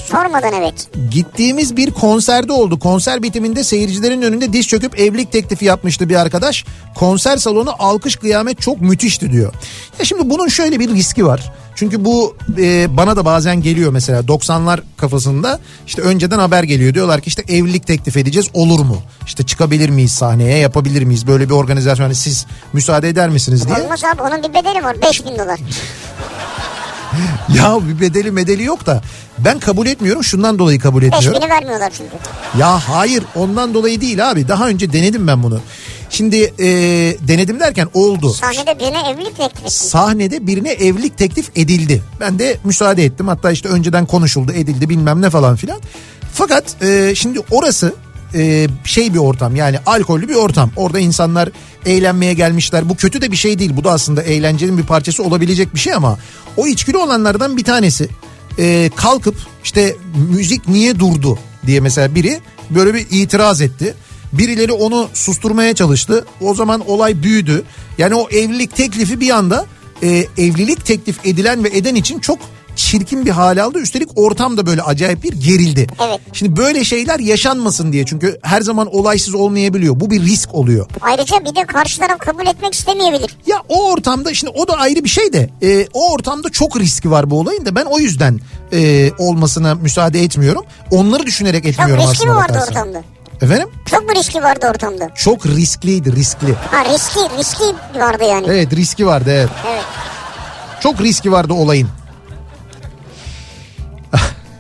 Sormadan evet. Gittiğimiz bir konserde oldu. Konser bitiminde seyircilerin önünde diz çöküp evlilik teklifi yapmıştı bir arkadaş. Konser salonu alkış kıyamet çok müthişti diyor. Ya şimdi bunun şöyle bir riski var. Çünkü bu e, bana da bazen geliyor mesela 90'lar kafasında işte önceden haber geliyor. Diyorlar ki işte evlilik teklif edeceğiz olur mu? İşte çıkabilir miyiz sahneye yapabilir miyiz? Böyle bir organizasyon hani siz müsaade eder misiniz diye. Olmaz abi onun bir bedeli var 5000 dolar. Ya bir bedeli medeli yok da ben kabul etmiyorum şundan dolayı kabul etmiyorum. 5000'i vermiyorlar çünkü. Ya hayır ondan dolayı değil abi daha önce denedim ben bunu. Şimdi e, denedim derken oldu. Sahnede birine evlilik teklifi. Sahnede birine evlilik teklif edildi. Ben de müsaade ettim hatta işte önceden konuşuldu edildi bilmem ne falan filan. Fakat e, şimdi orası e, şey bir ortam yani alkollü bir ortam. Orada insanlar eğlenmeye gelmişler. Bu kötü de bir şey değil. Bu da aslında eğlencenin bir parçası olabilecek bir şey ama o içkili olanlardan bir tanesi e, kalkıp işte müzik niye durdu diye mesela biri böyle bir itiraz etti. Birileri onu susturmaya çalıştı. O zaman olay büyüdü. Yani o evlilik teklifi bir anda e, evlilik teklif edilen ve eden için çok çirkin bir hale aldı. Üstelik ortam da böyle acayip bir gerildi. Evet. Şimdi böyle şeyler yaşanmasın diye çünkü her zaman olaysız olmayabiliyor. Bu bir risk oluyor. Ayrıca bir de karşı taraf kabul etmek istemeyebilir. Ya o ortamda şimdi o da ayrı bir şey de e, o ortamda çok riski var bu olayın da ben o yüzden e, olmasına müsaade etmiyorum. Onları düşünerek Çok etmiyorum riskli aslında mi vardı bakarsan. ortamda? Efendim? Çok mu riski vardı ortamda? Çok riskliydi riskli. Ha riskli, riskli vardı yani. Evet riski vardı evet. Evet. Çok riski vardı olayın.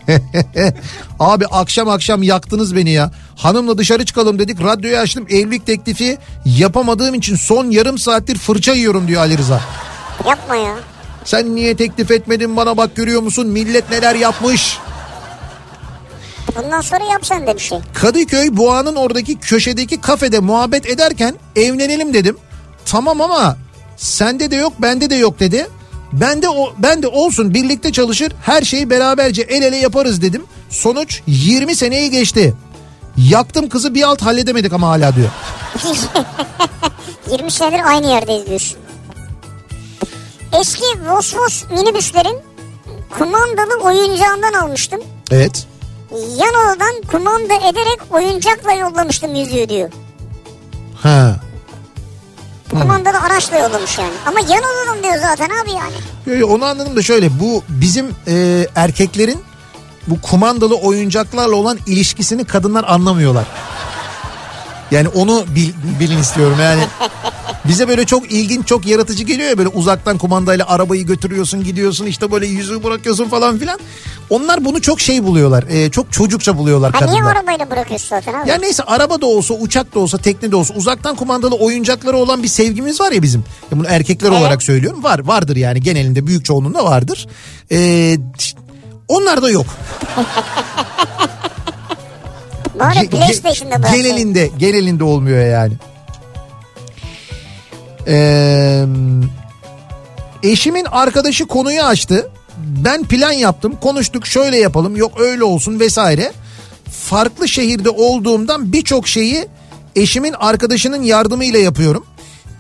Abi akşam akşam yaktınız beni ya. Hanımla dışarı çıkalım dedik. Radyoyu açtım. Evlilik teklifi yapamadığım için son yarım saattir fırça yiyorum diyor Ali Rıza. Yapma ya. Sen niye teklif etmedin bana bak görüyor musun? Millet neler yapmış. Bundan sonra yap sen de bir şey. Kadıköy Boğa'nın oradaki köşedeki kafede muhabbet ederken evlenelim dedim. Tamam ama sende de yok bende de yok dedi. Ben de o ben de olsun birlikte çalışır her şeyi beraberce el ele yaparız dedim. Sonuç 20 seneyi geçti. Yaktım kızı bir alt halledemedik ama hala diyor. 20 senedir aynı yerdeyiz diyorsun. Eski Vosvos minibüslerin kumandalı oyuncağından almıştım. Evet. Yan odadan kumanda ederek oyuncakla yollamıştım yüzüğü diyor. Ha. Kumandalı araçla yollamış yani. Ama yan odadan diyor zaten abi yani. Yo, yo, onu anladım da şöyle bu bizim e, erkeklerin bu kumandalı oyuncaklarla olan ilişkisini kadınlar anlamıyorlar. Yani onu bil- bilin istiyorum yani. Bize böyle çok ilginç çok yaratıcı geliyor ya böyle uzaktan kumandayla arabayı götürüyorsun gidiyorsun işte böyle yüzüğü bırakıyorsun falan filan. Onlar bunu çok şey buluyorlar e, çok çocukça buluyorlar Ha niye kadınlar. arabayla bırakıyorsun zaten abi? Ya neyse araba da olsa uçak da olsa tekne de olsa uzaktan kumandalı oyuncakları olan bir sevgimiz var ya bizim. Ya bunu erkekler Evet. olarak söylüyorum. Var vardır yani genelinde büyük çoğunluğunda vardır. Ee, onlar da yok. Bari Ge- PlayStation'da. Genelinde genelinde olmuyor yani. Ee, eşimin arkadaşı konuyu açtı. Ben plan yaptım. Konuştuk şöyle yapalım. Yok öyle olsun vesaire. Farklı şehirde olduğumdan birçok şeyi eşimin arkadaşının yardımıyla yapıyorum.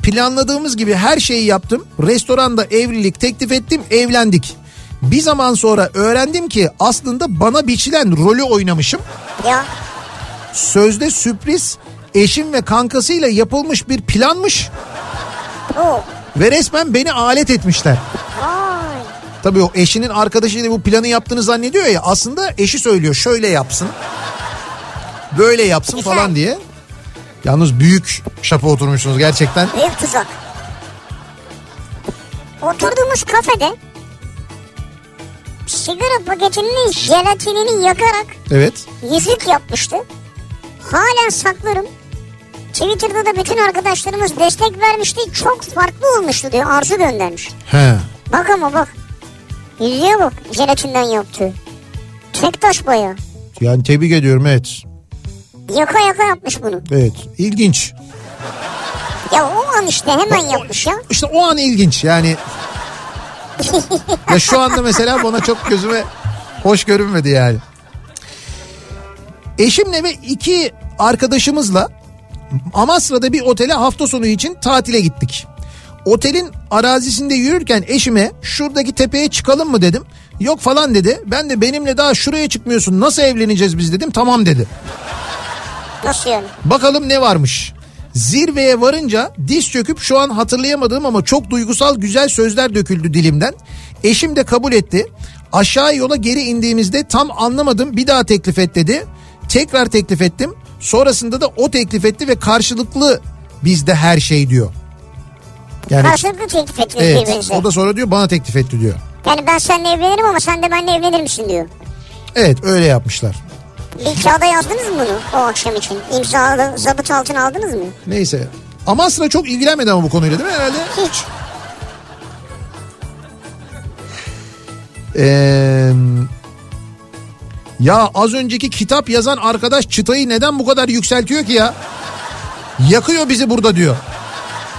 Planladığımız gibi her şeyi yaptım. Restoranda evlilik teklif ettim, evlendik. Bir zaman sonra öğrendim ki aslında bana biçilen rolü oynamışım. Ya Sözde sürpriz eşim ve kankasıyla yapılmış bir planmış ve resmen beni alet etmişler. Vay. Tabii o eşinin arkadaşıyla bu planı yaptığını zannediyor ya aslında eşi söylüyor şöyle yapsın. Böyle yapsın Güzel. falan diye. Yalnız büyük şapa oturmuşsunuz gerçekten. Büyük tuzak. Oturduğumuz kafede sigara paketinin jelatinini yakarak Evet. yüzük yapmıştı. Halen saklarım. Twitter'da da bütün arkadaşlarımız destek vermişti. Çok farklı olmuştu diyor. Arzu göndermiş. He. Bak ama bak. Yüzüğe bak. Jelatinden yaptı. Tek taş baya. Yani tebrik ediyorum evet. Yaka yaka yapmış bunu. Evet ilginç. Ya o an işte hemen yapmış ya. İşte o an ilginç yani. ya şu anda mesela bana çok gözüme hoş görünmedi yani. Eşimle ve iki arkadaşımızla Amasra'da bir otele hafta sonu için tatile gittik. Otelin arazisinde yürürken eşime şuradaki tepeye çıkalım mı dedim. Yok falan dedi. Ben de benimle daha şuraya çıkmıyorsun nasıl evleneceğiz biz dedim. Tamam dedi. Nasıl yani? Bakalım ne varmış. Zirveye varınca diz çöküp şu an hatırlayamadığım ama çok duygusal güzel sözler döküldü dilimden. Eşim de kabul etti. Aşağı yola geri indiğimizde tam anlamadım bir daha teklif et dedi. Tekrar teklif ettim. Sonrasında da o teklif etti ve karşılıklı bizde her şey diyor. Yani Karşılıklı teklif ettiniz evet birbirinize. o da sonra diyor bana teklif etti diyor. Yani ben seninle evlenirim ama sen de benimle evlenir misin diyor. Evet öyle yapmışlar. Bir kağıda yazdınız mı bunu o akşam için? İmzalı zabıt altına aldınız mı? Neyse. Amasra çok ilgilenmedi ama bu konuyla değil mi herhalde? Hiç. Ee, ya az önceki kitap yazan arkadaş çıtayı neden bu kadar yükseltiyor ki ya? Yakıyor bizi burada diyor.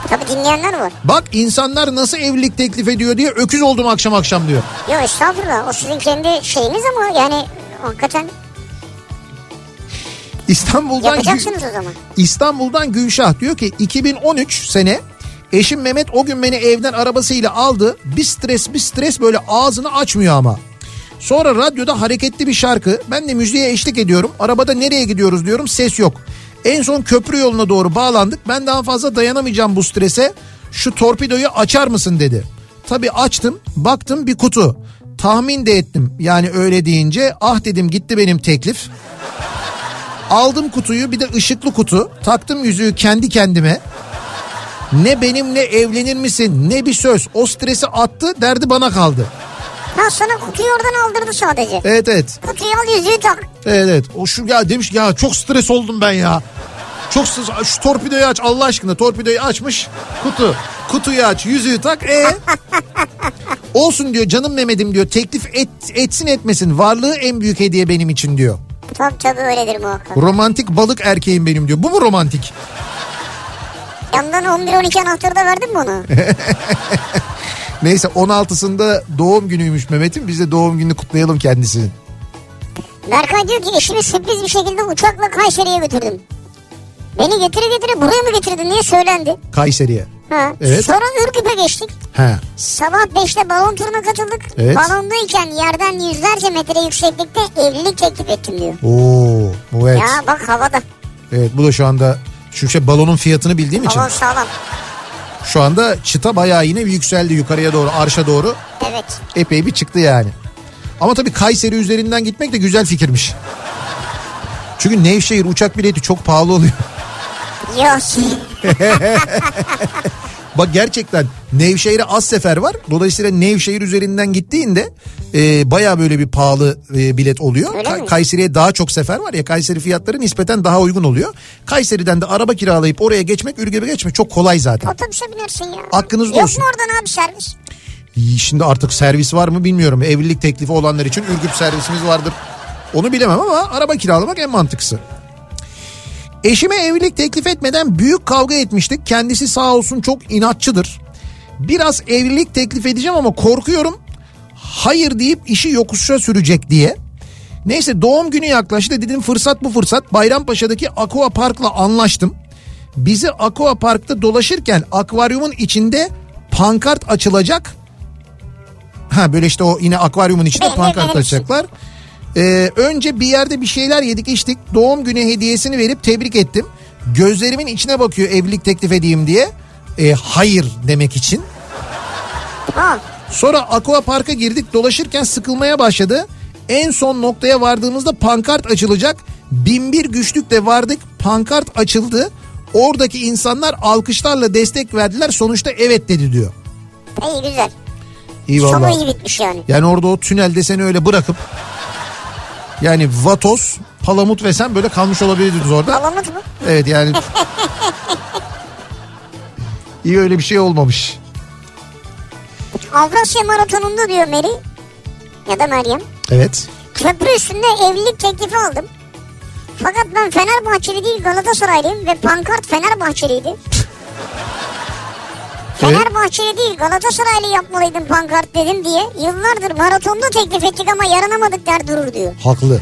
Tabii dinleyenler var. Bak insanlar nasıl evlilik teklif ediyor diye öküz oldum akşam akşam diyor. Yok estağfurullah o sizin kendi şeyiniz ama yani hakikaten İstanbul'dan yapacaksınız o zaman. İstanbul'dan Gülşah diyor ki 2013 sene eşim Mehmet o gün beni evden arabasıyla aldı. Bir stres bir stres böyle ağzını açmıyor ama. Sonra radyoda hareketli bir şarkı. Ben de müziğe eşlik ediyorum. Arabada nereye gidiyoruz diyorum ses yok. En son köprü yoluna doğru bağlandık. Ben daha fazla dayanamayacağım bu strese. Şu torpidoyu açar mısın dedi. Tabii açtım. Baktım bir kutu. Tahmin de ettim. Yani öyle deyince ah dedim gitti benim teklif. Aldım kutuyu bir de ışıklı kutu. Taktım yüzüğü kendi kendime. Ne benimle evlenir misin ne bir söz. O stresi attı derdi bana kaldı. Ha sana kutuyu oradan aldırdı sadece. Evet evet. Kutuyu al yüzüğü tak. Evet evet. O şu ya demiş ya çok stres oldum ben ya. Çok stres. Şu torpidoyu aç Allah aşkına. Torpidoyu açmış. Kutu. Kutuyu aç. Yüzüğü tak. E Olsun diyor canım Mehmet'im diyor. Teklif et, etsin etmesin. Varlığı en büyük hediye benim için diyor. Tabii tabii öyledir muhakkak. Romantik balık erkeğim benim diyor. Bu mu romantik? Yandan 11-12 anahtarı da verdin mi ona? Neyse 16'sında doğum günüymüş Mehmet'in. Biz de doğum gününü kutlayalım kendisinin. Berkay diyor ki eşimi sürpriz bir şekilde uçakla Kayseri'ye götürdüm. Beni getire getire buraya mı getirdin diye söylendi. Kayseri'ye. Ha. Evet. Sonra Ürgüp'e geçtik. He. Sabah 5'te balon turuna katıldık. Evet. Balondayken yerden yüzlerce metre yükseklikte evlilik teklif ettim diyor. Oo, bu evet. Ya bak havada. Evet bu da şu anda şu şey balonun fiyatını bildiğim için Balon sağlam. Şu anda çıta bayağı yine yükseldi yukarıya doğru arşa doğru Evet. epey bir çıktı yani. Ama tabii Kayseri üzerinden gitmek de güzel fikirmiş. Çünkü Nevşehir uçak bileti çok pahalı oluyor. Yok. Bak gerçekten Nevşehir'e az sefer var. Dolayısıyla Nevşehir üzerinden gittiğinde e, baya böyle bir pahalı e, bilet oluyor. Ka-? Kayseri'ye daha çok sefer var ya Kayseri fiyatları nispeten daha uygun oluyor. Kayseri'den de araba kiralayıp oraya geçmek Ürgüp'e geçmek çok kolay zaten. Otobüse binersin ya. Aklınızda Yok olsun. mu oradan abi servis? Şimdi artık servis var mı bilmiyorum. Evlilik teklifi olanlar için Ürgüp servisimiz vardır. Onu bilemem ama araba kiralamak en mantıklısı. Eşime evlilik teklif etmeden büyük kavga etmiştik. Kendisi sağ olsun çok inatçıdır. Biraz evlilik teklif edeceğim ama korkuyorum. Hayır deyip işi yokuşa sürecek diye. Neyse doğum günü yaklaştı dedim fırsat bu fırsat. Bayrampaşa'daki Aqua Park'la anlaştım. Bizi Aqua Park'ta dolaşırken akvaryumun içinde pankart açılacak. Ha böyle işte o yine akvaryumun içinde pankart açacaklar. Ee, önce bir yerde bir şeyler yedik içtik. Doğum günü hediyesini verip tebrik ettim. Gözlerimin içine bakıyor evlilik teklif edeyim diye. Ee, hayır demek için. Ha. Sonra Aqua Park'a girdik dolaşırken sıkılmaya başladı. En son noktaya vardığımızda pankart açılacak. Binbir güçlükle vardık pankart açıldı. Oradaki insanlar alkışlarla destek verdiler. Sonuçta evet dedi diyor. İyi güzel. İyi Sonu vallahi. iyi bitmiş yani. Yani orada o tünelde seni öyle bırakıp yani Vatos, Palamut ve sen böyle kalmış olabilirdiniz orada. Palamut mu? Evet yani iyi öyle bir şey olmamış. Avrasya Maratonu'nda diyor Meri ya da Meryem. Evet. Köprü üstünde evlilik teklifi aldım. Fakat ben Fenerbahçeli değil Galatasaraylıyım ve pankart Fenerbahçeliydi. Fenerbahçeli değil Galatasaraylı yapmalıydım pankart dedim diye yıllardır maratonda teklif ettik ama yaranamadık der durur diyor. Haklı.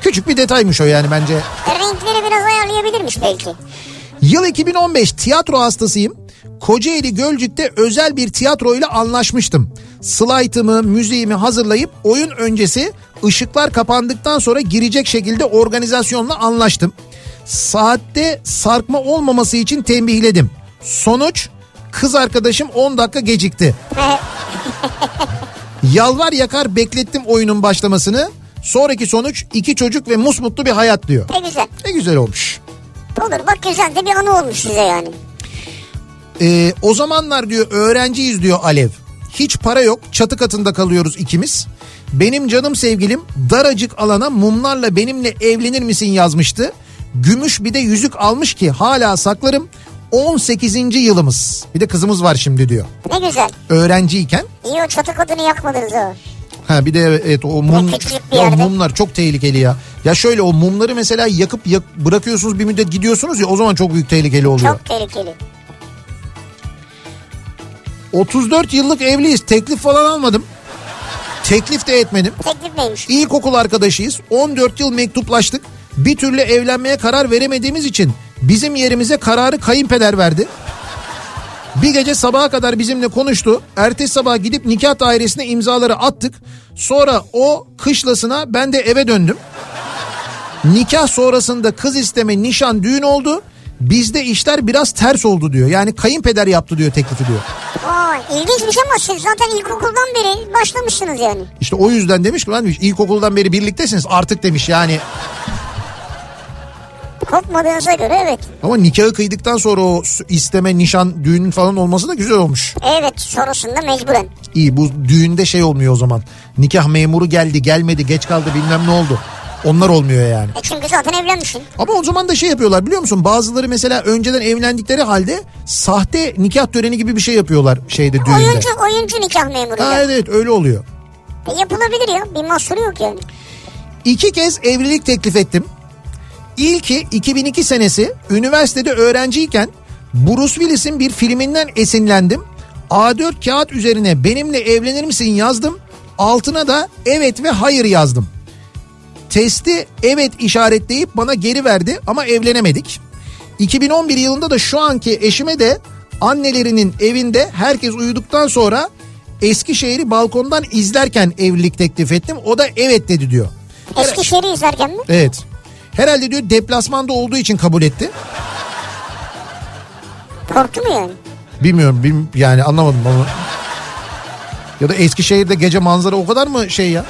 Küçük bir detaymış o yani bence. E, renkleri biraz ayarlayabilirmiş belki. Yıl 2015 tiyatro hastasıyım. Kocaeli Gölcük'te özel bir tiyatro ile anlaşmıştım. slaytımı, müziğimi hazırlayıp oyun öncesi ışıklar kapandıktan sonra girecek şekilde organizasyonla anlaştım. Saatte sarkma olmaması için tembihledim. Sonuç kız arkadaşım 10 dakika gecikti. Yalvar yakar beklettim oyunun başlamasını. Sonraki sonuç iki çocuk ve musmutlu bir hayat diyor. Ne güzel. Ne güzel olmuş. Olur bak güzel de bir anı olmuş size yani. Ee, o zamanlar diyor öğrenciyiz diyor Alev. Hiç para yok çatı katında kalıyoruz ikimiz. Benim canım sevgilim daracık alana mumlarla benimle evlenir misin yazmıştı. Gümüş bir de yüzük almış ki hala saklarım. 18. yılımız. Bir de kızımız var şimdi diyor. Ne güzel. Öğrenciyken. İyi o çatı kodunu yakmadınız o. Ha bir de evet o mum ya yerde. mumlar çok tehlikeli ya. Ya şöyle o mumları mesela yakıp yak, bırakıyorsunuz bir müddet gidiyorsunuz ya o zaman çok büyük tehlikeli oluyor. Çok tehlikeli. 34 yıllık evliyiz. Teklif falan almadım. Teklif de etmedim. Teklif neymiş? İlkokul arkadaşıyız. 14 yıl mektuplaştık. Bir türlü evlenmeye karar veremediğimiz için bizim yerimize kararı kayınpeder verdi. Bir gece sabaha kadar bizimle konuştu. Ertesi sabah gidip nikah dairesine imzaları attık. Sonra o kışlasına ben de eve döndüm. Nikah sonrasında kız isteme, nişan, düğün oldu. Bizde işler biraz ters oldu diyor. Yani kayınpeder yaptı diyor teklifi diyor. Aa, ilginçmiş ama siz zaten ilkokuldan beri başlamışsınız yani. İşte o yüzden demiş ki lan ilkokuldan beri birliktesiniz artık demiş yani. Kopmadığınıza göre evet. Ama nikahı kıydıktan sonra o isteme, nişan, düğün falan olması da güzel olmuş. Evet sonrasında mecburen. İyi bu düğünde şey olmuyor o zaman. Nikah memuru geldi gelmedi geç kaldı bilmem ne oldu. Onlar olmuyor yani. E çünkü zaten evlenmişsin. Ama o zaman da şey yapıyorlar biliyor musun? Bazıları mesela önceden evlendikleri halde sahte nikah töreni gibi bir şey yapıyorlar şeyde düğünde. Oyuncu, oyuncu nikah memuru. Ha, evet öyle oluyor. E, yapılabilir ya bir mahsuru yok yani. İki kez evlilik teklif ettim. İlki 2002 senesi üniversitede öğrenciyken Bruce Willis'in bir filminden esinlendim. A4 kağıt üzerine benimle evlenir misin yazdım. Altına da evet ve hayır yazdım. Testi evet işaretleyip bana geri verdi ama evlenemedik. 2011 yılında da şu anki eşime de annelerinin evinde herkes uyuduktan sonra Eskişehir'i balkondan izlerken evlilik teklif ettim. O da evet dedi diyor. Eskişehir'i izlerken mi? Evet. Herhalde diyor deplasmanda olduğu için kabul etti. Korktu mu yani? Bilmiyorum bilm- yani anlamadım onu. Ya da Eskişehir'de gece manzara o kadar mı şey ya?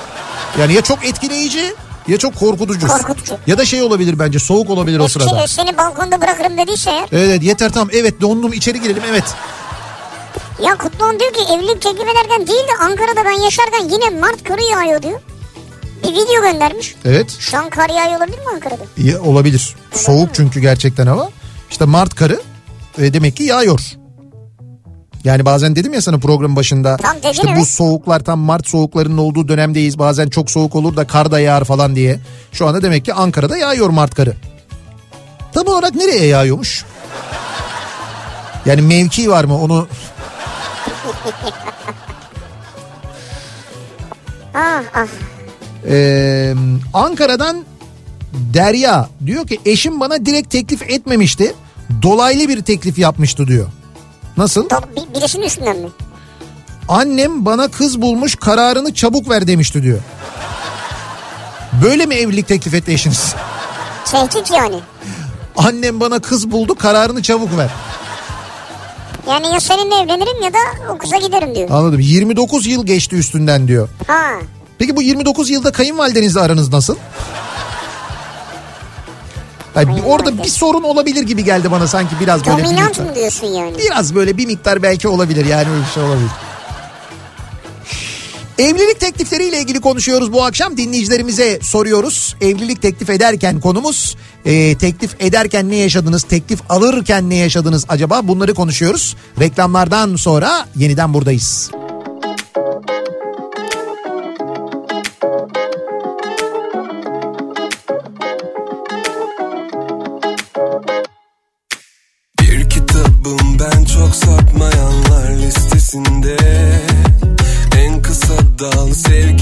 Yani ya çok etkileyici ya çok korkutucu. Korkutucu. Ya da şey olabilir bence soğuk olabilir o sırada. Seni balkonda bırakırım dediyse eğer. Evet yeter tamam evet dondum içeri girelim evet. Ya Kutluhan diyor ki evlilik teklif ederken değil de Ankara'da ben yaşarken yine Mart karı yağıyor diyor. Bir video göndermiş. Evet Şu an kar yağıyor olabilir mi Ankara'da? ya, olabilir. Soğuk çünkü gerçekten hava. İşte Mart karı e, demek ki yağıyor. Yani bazen dedim ya sana program başında Tam dedin işte bu evet. soğuklar tam Mart soğuklarının olduğu dönemdeyiz. Bazen çok soğuk olur da kar da yağar falan diye. Şu anda demek ki Ankara'da yağıyor Mart karı. Tam olarak nereye yağıyormuş? Yani mevki var mı onu Ah ah. Ee, Ankara'dan Derya diyor ki eşim bana direkt teklif etmemişti. Dolaylı bir teklif yapmıştı diyor. Nasıl? Bir- birisinin üstünden mi? Annem bana kız bulmuş kararını çabuk ver demişti diyor. Böyle mi evlilik teklif etti eşiniz? Tehdit yani. Annem bana kız buldu kararını çabuk ver. Yani ya seninle evlenirim ya da o kıza giderim diyor. Anladım. 29 yıl geçti üstünden diyor. Ha. Peki bu 29 yılda kayınvalidenizle aranız nasıl? Yani bir- orada bir sorun olabilir gibi geldi bana sanki biraz böyle bir Dominant miktar. mı diyorsun yani? Biraz böyle bir miktar belki olabilir yani öyle bir şey olabilir. Evlilik teklifleriyle ilgili konuşuyoruz bu akşam dinleyicilerimize soruyoruz. Evlilik teklif ederken konumuz e, teklif ederken ne yaşadınız teklif alırken ne yaşadınız acaba bunları konuşuyoruz. Reklamlardan sonra yeniden buradayız. Çok listesinde. En kısa dal sevgiliye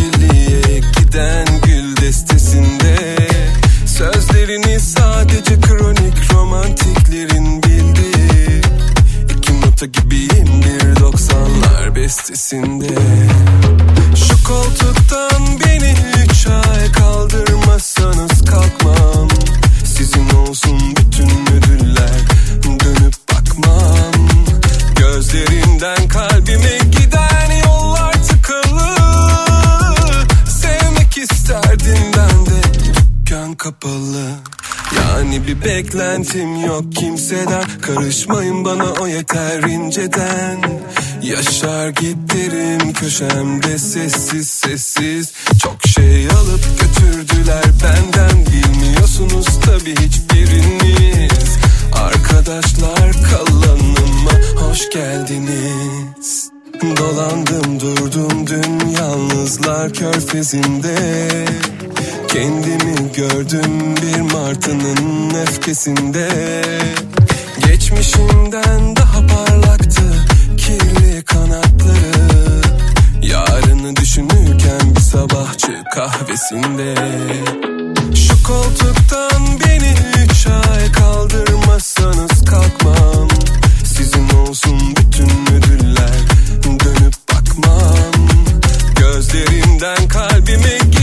Karışmayın bana o yeter inceden. Yaşar giderim köşemde sessiz sessiz. Çok şey alıp götürdüler benden. Bilmiyorsunuz tabi hiçbiriniz. Arkadaşlar kalanıma hoş geldiniz. Dolandım durdum dün yalnızlar körfezinde. Kendimi gördüm bir martının öfkesinde Geçmişimden daha parlaktı kirli kanatları. Yarını düşünürken bir sabahçı kahvesinde. Şu koltuktan beni üç ay kaldırmazsanız kalkmam. Sizin olsun bütün ödüller dönüp bakmam. Gözlerimden kalbime giden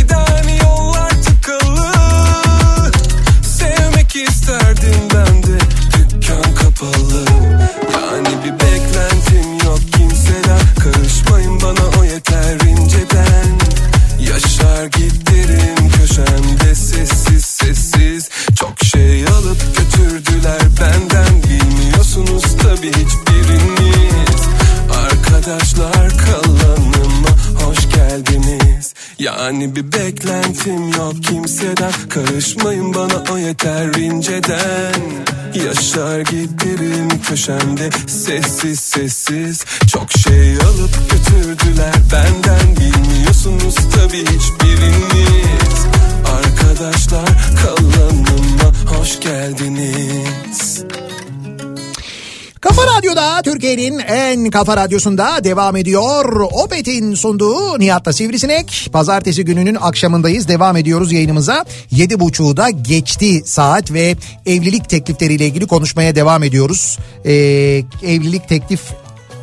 Yani bir beklentim yok kimseden. Karışmayın bana o yeter inceden. Yaşar giderim köşemde. Sessiz sessiz Çok şey alıp götürdüler. Benden Bilmiyorsunuz tabi hiçbiriniz. Arkadaşlar kalanıma hoş geldiniz Kafa Radyo'da Türkiye'nin en kafa radyosunda devam ediyor. Opet'in sunduğu Nihat'ta Sivrisinek. Pazartesi gününün akşamındayız. Devam ediyoruz yayınımıza. Yedi buçuğu geçti saat ve evlilik teklifleriyle ilgili konuşmaya devam ediyoruz. Ee, evlilik teklif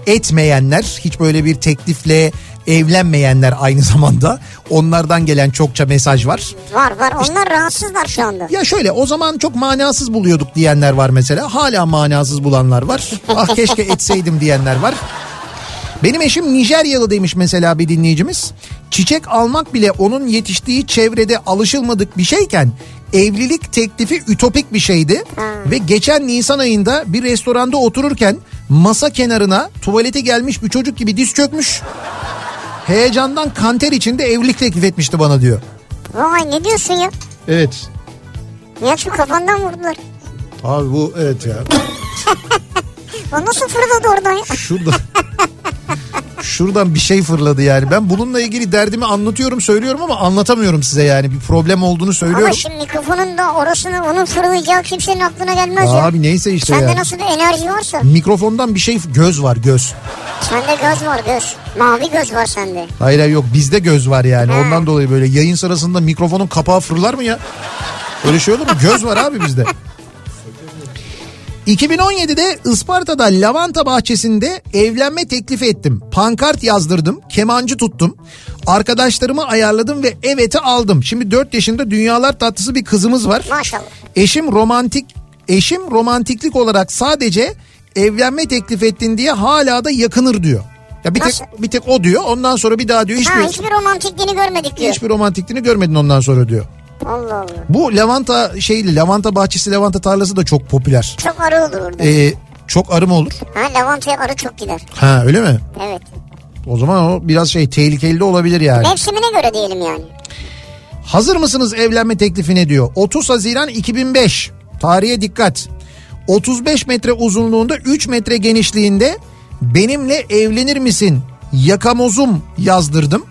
etmeyenler, hiç böyle bir teklifle evlenmeyenler aynı zamanda onlardan gelen çokça mesaj var. Var var onlar rahatsızlar şu anda. Ya şöyle o zaman çok manasız buluyorduk diyenler var mesela. Hala manasız bulanlar var. Ah keşke etseydim diyenler var. Benim eşim Nijeryalı demiş mesela bir dinleyicimiz. Çiçek almak bile onun yetiştiği çevrede alışılmadık bir şeyken evlilik teklifi ütopik bir şeydi. Ve geçen Nisan ayında bir restoranda otururken masa kenarına tuvalete gelmiş bir çocuk gibi diz çökmüş. Heyecandan kanter içinde evlilik teklif etmişti bana diyor. Vay ne diyorsun ya? Evet. Ya şu kafandan vurdular. Abi bu evet ya. O nasıl fırladı oradan ya? Şurada. Şuradan bir şey fırladı yani. Ben bununla ilgili derdimi anlatıyorum, söylüyorum ama anlatamıyorum size yani. Bir problem olduğunu söylüyorum. Ama şimdi mikrofonun da orasını onun fırlayacağı kimsenin aklına gelmez ya. Abi neyse işte Sende ya. nasıl bir enerji varsa. Mikrofondan bir şey göz var göz. Sende göz var göz. Mavi göz var sende. Hayır hayır yok bizde göz var yani. Ha. Ondan dolayı böyle yayın sırasında mikrofonun kapağı fırlar mı ya? Öyle şey olur mu? Göz var abi bizde. 2017'de Isparta'da lavanta bahçesinde evlenme teklifi ettim. Pankart yazdırdım, kemancı tuttum. Arkadaşlarımı ayarladım ve eveti aldım. Şimdi 4 yaşında dünyalar tatlısı bir kızımız var. Maşallah. Eşim romantik eşim romantiklik olarak sadece evlenme teklif ettin diye hala da yakınır diyor. Ya bir tek Nasıl? bir tek o diyor. Ondan sonra bir daha diyor hiçbir Ha hiçbir romantikliğini görmedik diyor. hiçbir romantikliğini görmedin ondan sonra diyor. Allah Allah. Bu lavanta şeyli lavanta bahçesi lavanta tarlası da çok popüler. Çok arı olur orada. Ee, çok arı mı olur? Ha lavantaya arı çok gider. Ha öyle mi? Evet. O zaman o biraz şey tehlikeli de olabilir yani. Mevsimine göre diyelim yani. Hazır mısınız evlenme teklifine diyor. 30 Haziran 2005. Tarihe dikkat. 35 metre uzunluğunda 3 metre genişliğinde benimle evlenir misin yakamozum yazdırdım.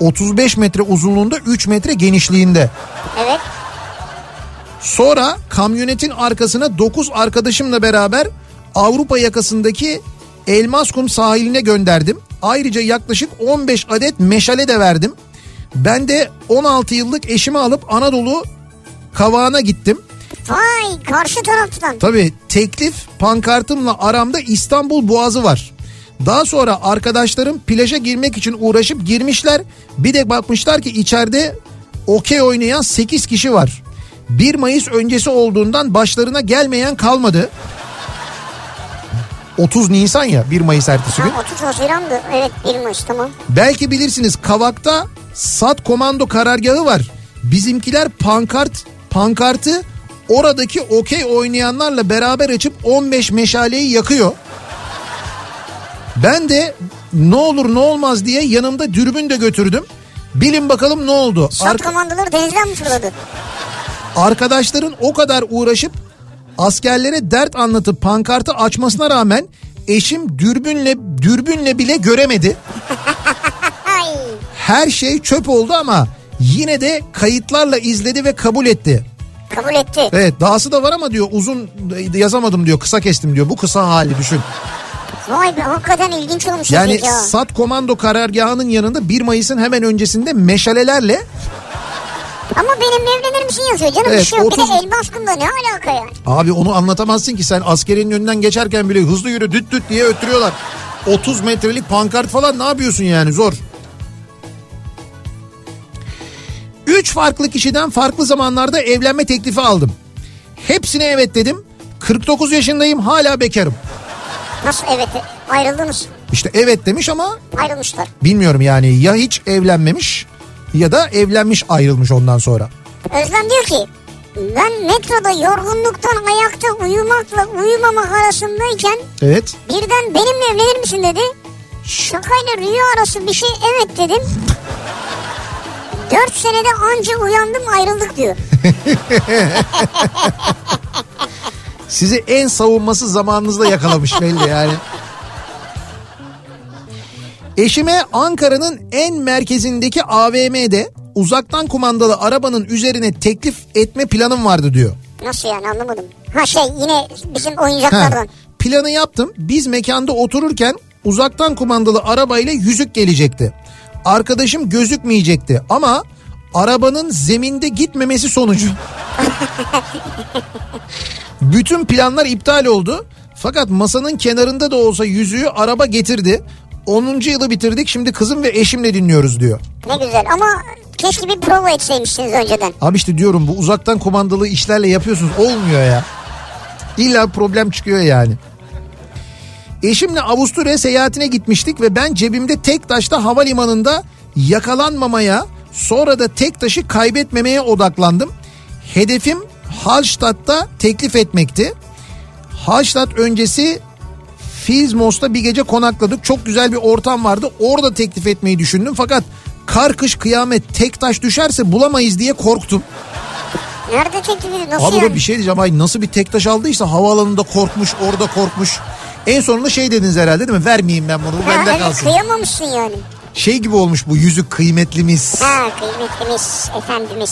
35 metre uzunluğunda 3 metre genişliğinde. Evet. Sonra kamyonetin arkasına 9 arkadaşımla beraber Avrupa yakasındaki Elmaskum sahiline gönderdim. Ayrıca yaklaşık 15 adet meşale de verdim. Ben de 16 yıllık eşimi alıp Anadolu kavağına gittim. Vay karşı taraftan. Tabii teklif pankartımla aramda İstanbul Boğazı var. Daha sonra arkadaşlarım plaja girmek için uğraşıp girmişler. Bir de bakmışlar ki içeride okey oynayan 8 kişi var. 1 Mayıs öncesi olduğundan başlarına gelmeyen kalmadı. 30 Nisan ya 1 Mayıs ertesi gün. Ha 30 Haziran'dı. Evet 1 Mayıs tamam. Belki bilirsiniz Kavak'ta SAT komando karargahı var. Bizimkiler pankart pankartı oradaki okey oynayanlarla beraber açıp 15 meşaleyi yakıyor. Ben de ne olur ne olmaz diye yanımda dürbün de götürdüm. Bilin bakalım ne oldu? Sat Arka- komandoları denizden mi fırladı? arkadaşların o kadar uğraşıp askerlere dert anlatıp pankartı açmasına rağmen eşim dürbünle dürbünle bile göremedi. Her şey çöp oldu ama yine de kayıtlarla izledi ve kabul etti. Kabul etti. Evet dahası da var ama diyor uzun yazamadım diyor kısa kestim diyor. Bu kısa hali düşün. Vay be hakikaten ilginç olmuş Yani ya. SAT komando karargahının yanında 1 Mayıs'ın hemen öncesinde meşalelerle Ama benimle evlenir misin yazıyor canım Evet, bir şey yok. Bir 30 de el baskında ne alaka yani? Abi onu anlatamazsın ki sen askerin önünden geçerken bile hızlı yürü düt düt diye öttürüyorlar. 30 metrelik pankart falan ne yapıyorsun yani zor. Üç farklı kişiden farklı zamanlarda evlenme teklifi aldım. Hepsine evet dedim. 49 yaşındayım hala bekarım. Nasıl evet ayrıldınız. İşte evet demiş ama Ayrılmışlar. bilmiyorum yani ya hiç evlenmemiş ya da evlenmiş ayrılmış ondan sonra. Özlem diyor ki ben metroda yorgunluktan ayakta uyumakla uyumamak arasındayken Evet. birden benimle evlenir misin dedi. Şakayla rüya arası bir şey evet dedim. Dört senede anca uyandım ayrıldık diyor. Sizi en savunmasız zamanınızda yakalamış belli yani. Eşime Ankara'nın en merkezindeki AVM'de uzaktan kumandalı arabanın üzerine teklif etme planım vardı diyor. Nasıl yani anlamadım. Ha şey yine bizim Ha, oyuncaklardan. planı yaptım. Biz mekanda otururken uzaktan kumandalı arabayla yüzük gelecekti. Arkadaşım gözükmeyecekti ama arabanın zeminde gitmemesi sonucu bütün planlar iptal oldu. Fakat masanın kenarında da olsa yüzüğü araba getirdi. 10. yılı bitirdik şimdi kızım ve eşimle dinliyoruz diyor. Ne güzel ama keşke bir prova etseymişsiniz önceden. Abi işte diyorum bu uzaktan kumandalı işlerle yapıyorsunuz olmuyor ya. İlla problem çıkıyor yani. Eşimle Avusturya seyahatine gitmiştik ve ben cebimde tek taşta havalimanında yakalanmamaya sonra da tek taşı kaybetmemeye odaklandım. Hedefim Hallstatt'ta teklif etmekti. Hallstatt öncesi Filzmos'ta bir gece konakladık. Çok güzel bir ortam vardı. Orada teklif etmeyi düşündüm. Fakat kar kış kıyamet tek taş düşerse bulamayız diye korktum. Nerede ediyor? Nasıl Abi yani? bir şey diyeceğim. Ay nasıl bir tek taş aldıysa havaalanında korkmuş, orada korkmuş. En sonunda şey dediniz herhalde değil mi? Vermeyeyim ben bunu. Bu Ha, bende evet, kalsın. kıyamamışsın yani. Şey gibi olmuş bu yüzük kıymetlimiz. Ha kıymetlimiz, efendimiz.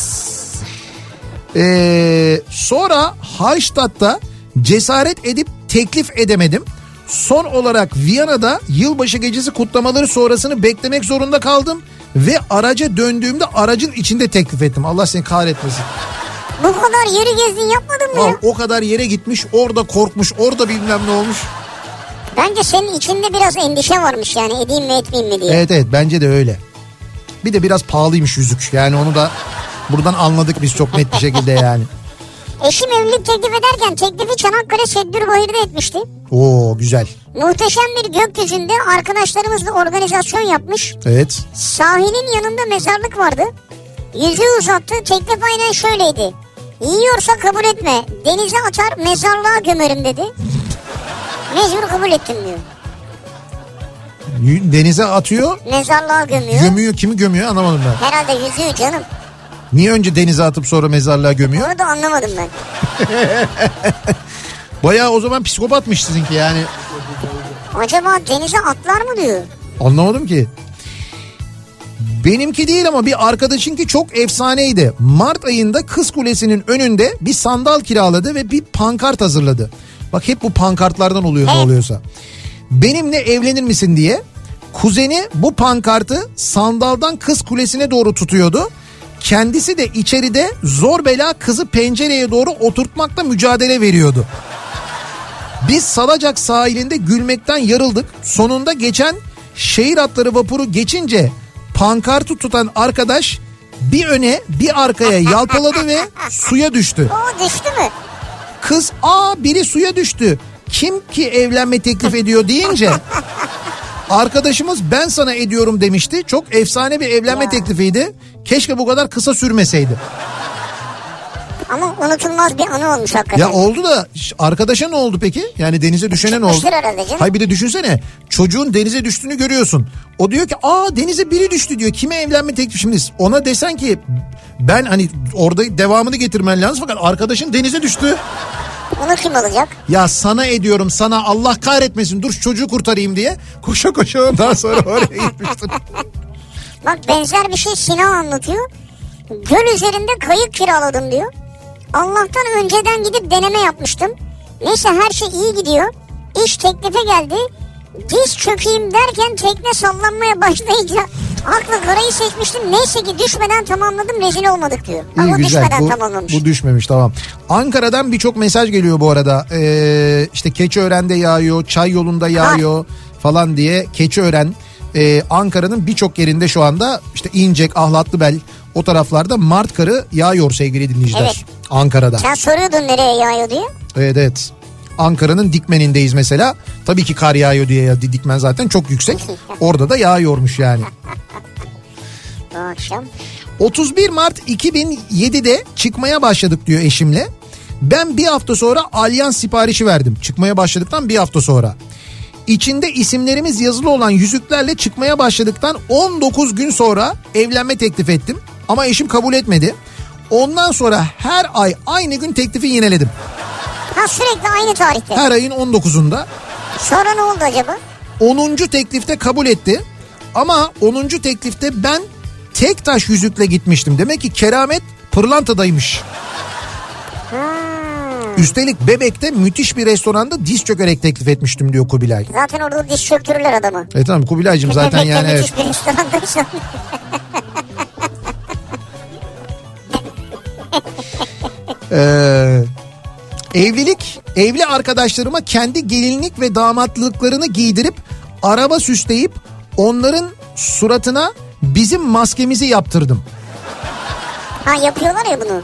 Ee, sonra Hallstatt'ta cesaret edip teklif edemedim. Son olarak Viyana'da yılbaşı gecesi kutlamaları sonrasını beklemek zorunda kaldım. Ve araca döndüğümde aracın içinde teklif ettim. Allah seni kahretmesin. Bu kadar yeri gezdin yapmadın mı ya? o kadar yere gitmiş, orada korkmuş, orada bilmem ne olmuş. Bence senin içinde biraz endişe varmış yani edeyim mi etmeyeyim mi diye. Evet evet bence de öyle. Bir de biraz pahalıymış yüzük. Yani onu da buradan anladık biz çok net bir şekilde yani. Eşim evlilik teklif ederken teklifi Çanakkale Seddurbahir'de etmişti. Oo güzel. Muhteşem bir gökyüzünde arkadaşlarımızla organizasyon yapmış. Evet. Sahilin yanında mezarlık vardı. Yüzüğü uzattı. Teklif aynen şöyleydi. Yiyorsa kabul etme. Denize atar mezarlığa gömerim dedi. Mecbur kabul ettim diyor. Denize atıyor. Mezarlığa gömüyor. Gömüyor. Kimi gömüyor anlamadım ben. Herhalde yüzüğü canım. Niye önce denize atıp sonra mezarlığa gömüyor? Onu da anlamadım ben. Bayağı o zaman psikopatmış sizinki yani. Acaba denize atlar mı diyor. Anlamadım ki. Benimki değil ama bir arkadaşınki çok efsaneydi. Mart ayında Kız Kulesi'nin önünde bir sandal kiraladı ve bir pankart hazırladı. Bak hep bu pankartlardan oluyor ne oluyorsa. Benimle evlenir misin diye. Kuzeni bu pankartı sandaldan Kız Kulesi'ne doğru tutuyordu. Kendisi de içeride zor bela kızı pencereye doğru oturtmakla mücadele veriyordu. Biz Salacak sahilinde gülmekten yarıldık. Sonunda geçen şehir atları vapuru geçince pankartı tutan arkadaş bir öne bir arkaya yalpaladı ve suya düştü. O düştü mü? Kız aa biri suya düştü. Kim ki evlenme teklif ediyor deyince arkadaşımız ben sana ediyorum demişti. Çok efsane bir evlenme Ya. teklifiydi. Keşke bu kadar kısa sürmeseydi. Ama unutulmaz bir anı olmuş hakikaten. Ya oldu da arkadaşa ne oldu peki? Yani denize düşene ne oldu? Hayır bir de düşünsene çocuğun denize düştüğünü görüyorsun. O diyor ki aa denize biri düştü diyor. Kime evlenme teklifi şimdi ona desen ki ben hani orada devamını getirmen lazım fakat arkadaşın denize düştü. Onu kim alacak? Ya sana ediyorum sana Allah kahretmesin dur çocuğu kurtarayım diye koşa koşa ondan sonra oraya gitmiştim. Bak benzer bir şey Sinan anlatıyor. Göl üzerinde kayık kiraladım diyor. Allah'tan önceden gidip deneme yapmıştım. Neyse her şey iyi gidiyor. İş teklife geldi. Diz çökeyim derken tekne sallanmaya başlayınca aklı karayı seçmiştim. Neyse ki düşmeden tamamladım rezil olmadık diyor. İyi Ama güzel düşmeden bu, tamamlamış. bu düşmemiş tamam. Ankara'dan birçok mesaj geliyor bu arada. Ee, işte Keçiören'de yağıyor, Çay yolunda yağıyor falan diye. Keçiören e, Ankara'nın birçok yerinde şu anda işte İncek, Ahlatlıbel o taraflarda Mart karı yağıyor sevgili dinleyiciler. Evet. Ankara'da. Sen soruyordun nereye yağıyor diye. Evet evet. Ankara'nın Dikmen'indeyiz mesela. Tabii ki kar yağıyor diye ya Dikmen zaten çok yüksek. Orada da yağıyormuş yani. Bu akşam. 31 Mart 2007'de çıkmaya başladık diyor eşimle. Ben bir hafta sonra alyans siparişi verdim. Çıkmaya başladıktan bir hafta sonra. İçinde isimlerimiz yazılı olan yüzüklerle çıkmaya başladıktan 19 gün sonra evlenme teklif ettim. Ama eşim kabul etmedi. Ondan sonra her ay aynı gün teklifi yineledim. Ha sürekli aynı tarihte. Her ayın 19'unda. Sonra ne oldu acaba? 10. teklifte kabul etti. Ama 10. teklifte ben tek taş yüzükle gitmiştim. Demek ki keramet pırlantadaymış. Üstelik Bebek'te müthiş bir restoranda diz çökerek teklif etmiştim diyor Kubilay. Zaten orada diş çöktürürler adamı. E tamam Kubilay'cığım zaten Bebekte yani evet. bir restorandaysan. Ee, evlilik, evli arkadaşlarıma kendi gelinlik ve damatlıklarını giydirip araba süsleyip onların suratına bizim maskemizi yaptırdım. Ha yapıyorlar ya bunu.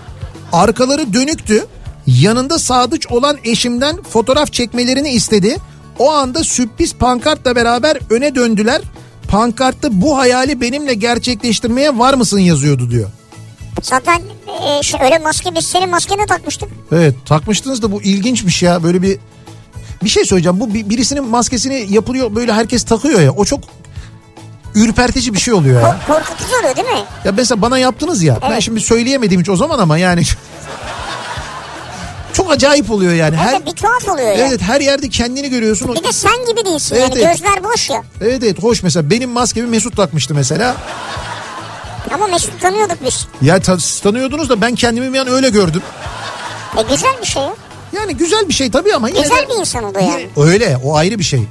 Arkaları dönüktü. Yanında sadıç olan eşimden fotoğraf çekmelerini istedi. O anda sürpriz pankartla beraber öne döndüler. Pankartta bu hayali benimle gerçekleştirmeye var mısın yazıyordu diyor. Zaten e, şey, öyle maske biz senin maskene takmıştık. Evet takmıştınız da bu ilginçmiş ya böyle bir bir şey söyleyeceğim bu bir- birisinin maskesini yapılıyor böyle herkes takıyor ya o çok ürpertici bir şey oluyor ya. Ko- korkutucu oluyor değil mi? Ya mesela bana yaptınız ya ben Evet. şimdi söyleyemedim hiç o zaman ama yani çok acayip oluyor yani. Her, Her... Bir tuhaf oluyor ya. evet her yerde kendini görüyorsun. Bir de sen gibi değilsin Evet, yani evet. gözler boş ya. Evet evet hoş mesela benim maskemi Mesut takmıştı mesela. Ama Mesut tanıyorduk biz. Ya ta- tanıyordunuz da ben kendimi bir an öyle gördüm. E güzel bir şey ya. Yani güzel bir şey tabii ama yine Güzel de- bir insan o da yani. Öyle o ayrı bir şey.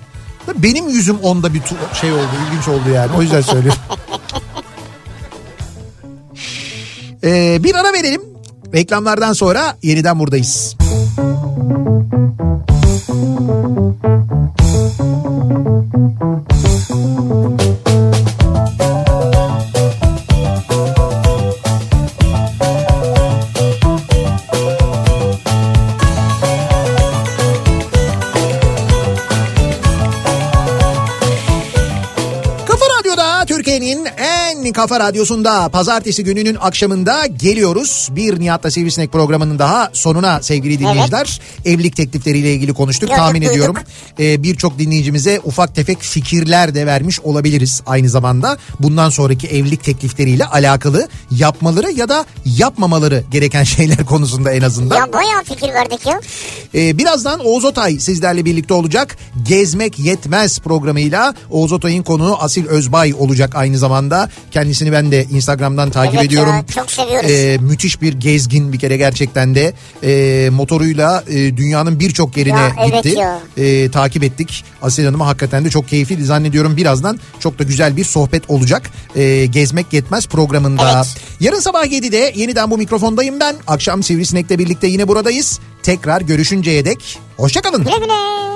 Benim yüzüm onda bir şey oldu ilginç oldu yani o yüzden söylüyorum. Ee, bir ara verelim. Reklamlardan sonra yeniden buradayız. Kafa en kafa radyosunda pazartesi gününün akşamında geliyoruz. Bir Nihat'la Sivrisinek programının daha sonuna sevgili dinleyiciler. Evlilik teklifleriyle ilgili konuştuk. Gördük, Tahmin duyduk. ediyorum e, birçok dinleyicimize ufak tefek fikirler de vermiş olabiliriz aynı zamanda. Bundan sonraki evlilik teklifleriyle alakalı yapmaları ya da yapmamaları gereken şeyler konusunda en azından. Ya bayağı fikir verdik ya. Ee, birazdan Oğuz Otay sizlerle birlikte olacak. Gezmek Yetmez programıyla Oğuz Otay'ın konuğu Asil Özbay olacak aynı zamanda. Kendisini ben de Instagram'dan takip Evet ediyorum. ya, çok seviyoruz. Ee, müthiş bir gezgin bir kere gerçekten de. Ee, motoruyla e, dünyanın birçok yerine Ya, evet gitti. ya. Ee, takip ettik. Asil Hanım'a hakikaten de çok keyifli. Zannediyorum birazdan çok da güzel bir sohbet olacak. Ee, Gezmek Yetmez programında. Evet. Yarın sabah 7'de yeniden bu mikrofondayım ben. Akşam Sivrisinek'le birlikte yine buradayız. Tekrar görüşünceye dek hoşçakalın. Güle güle.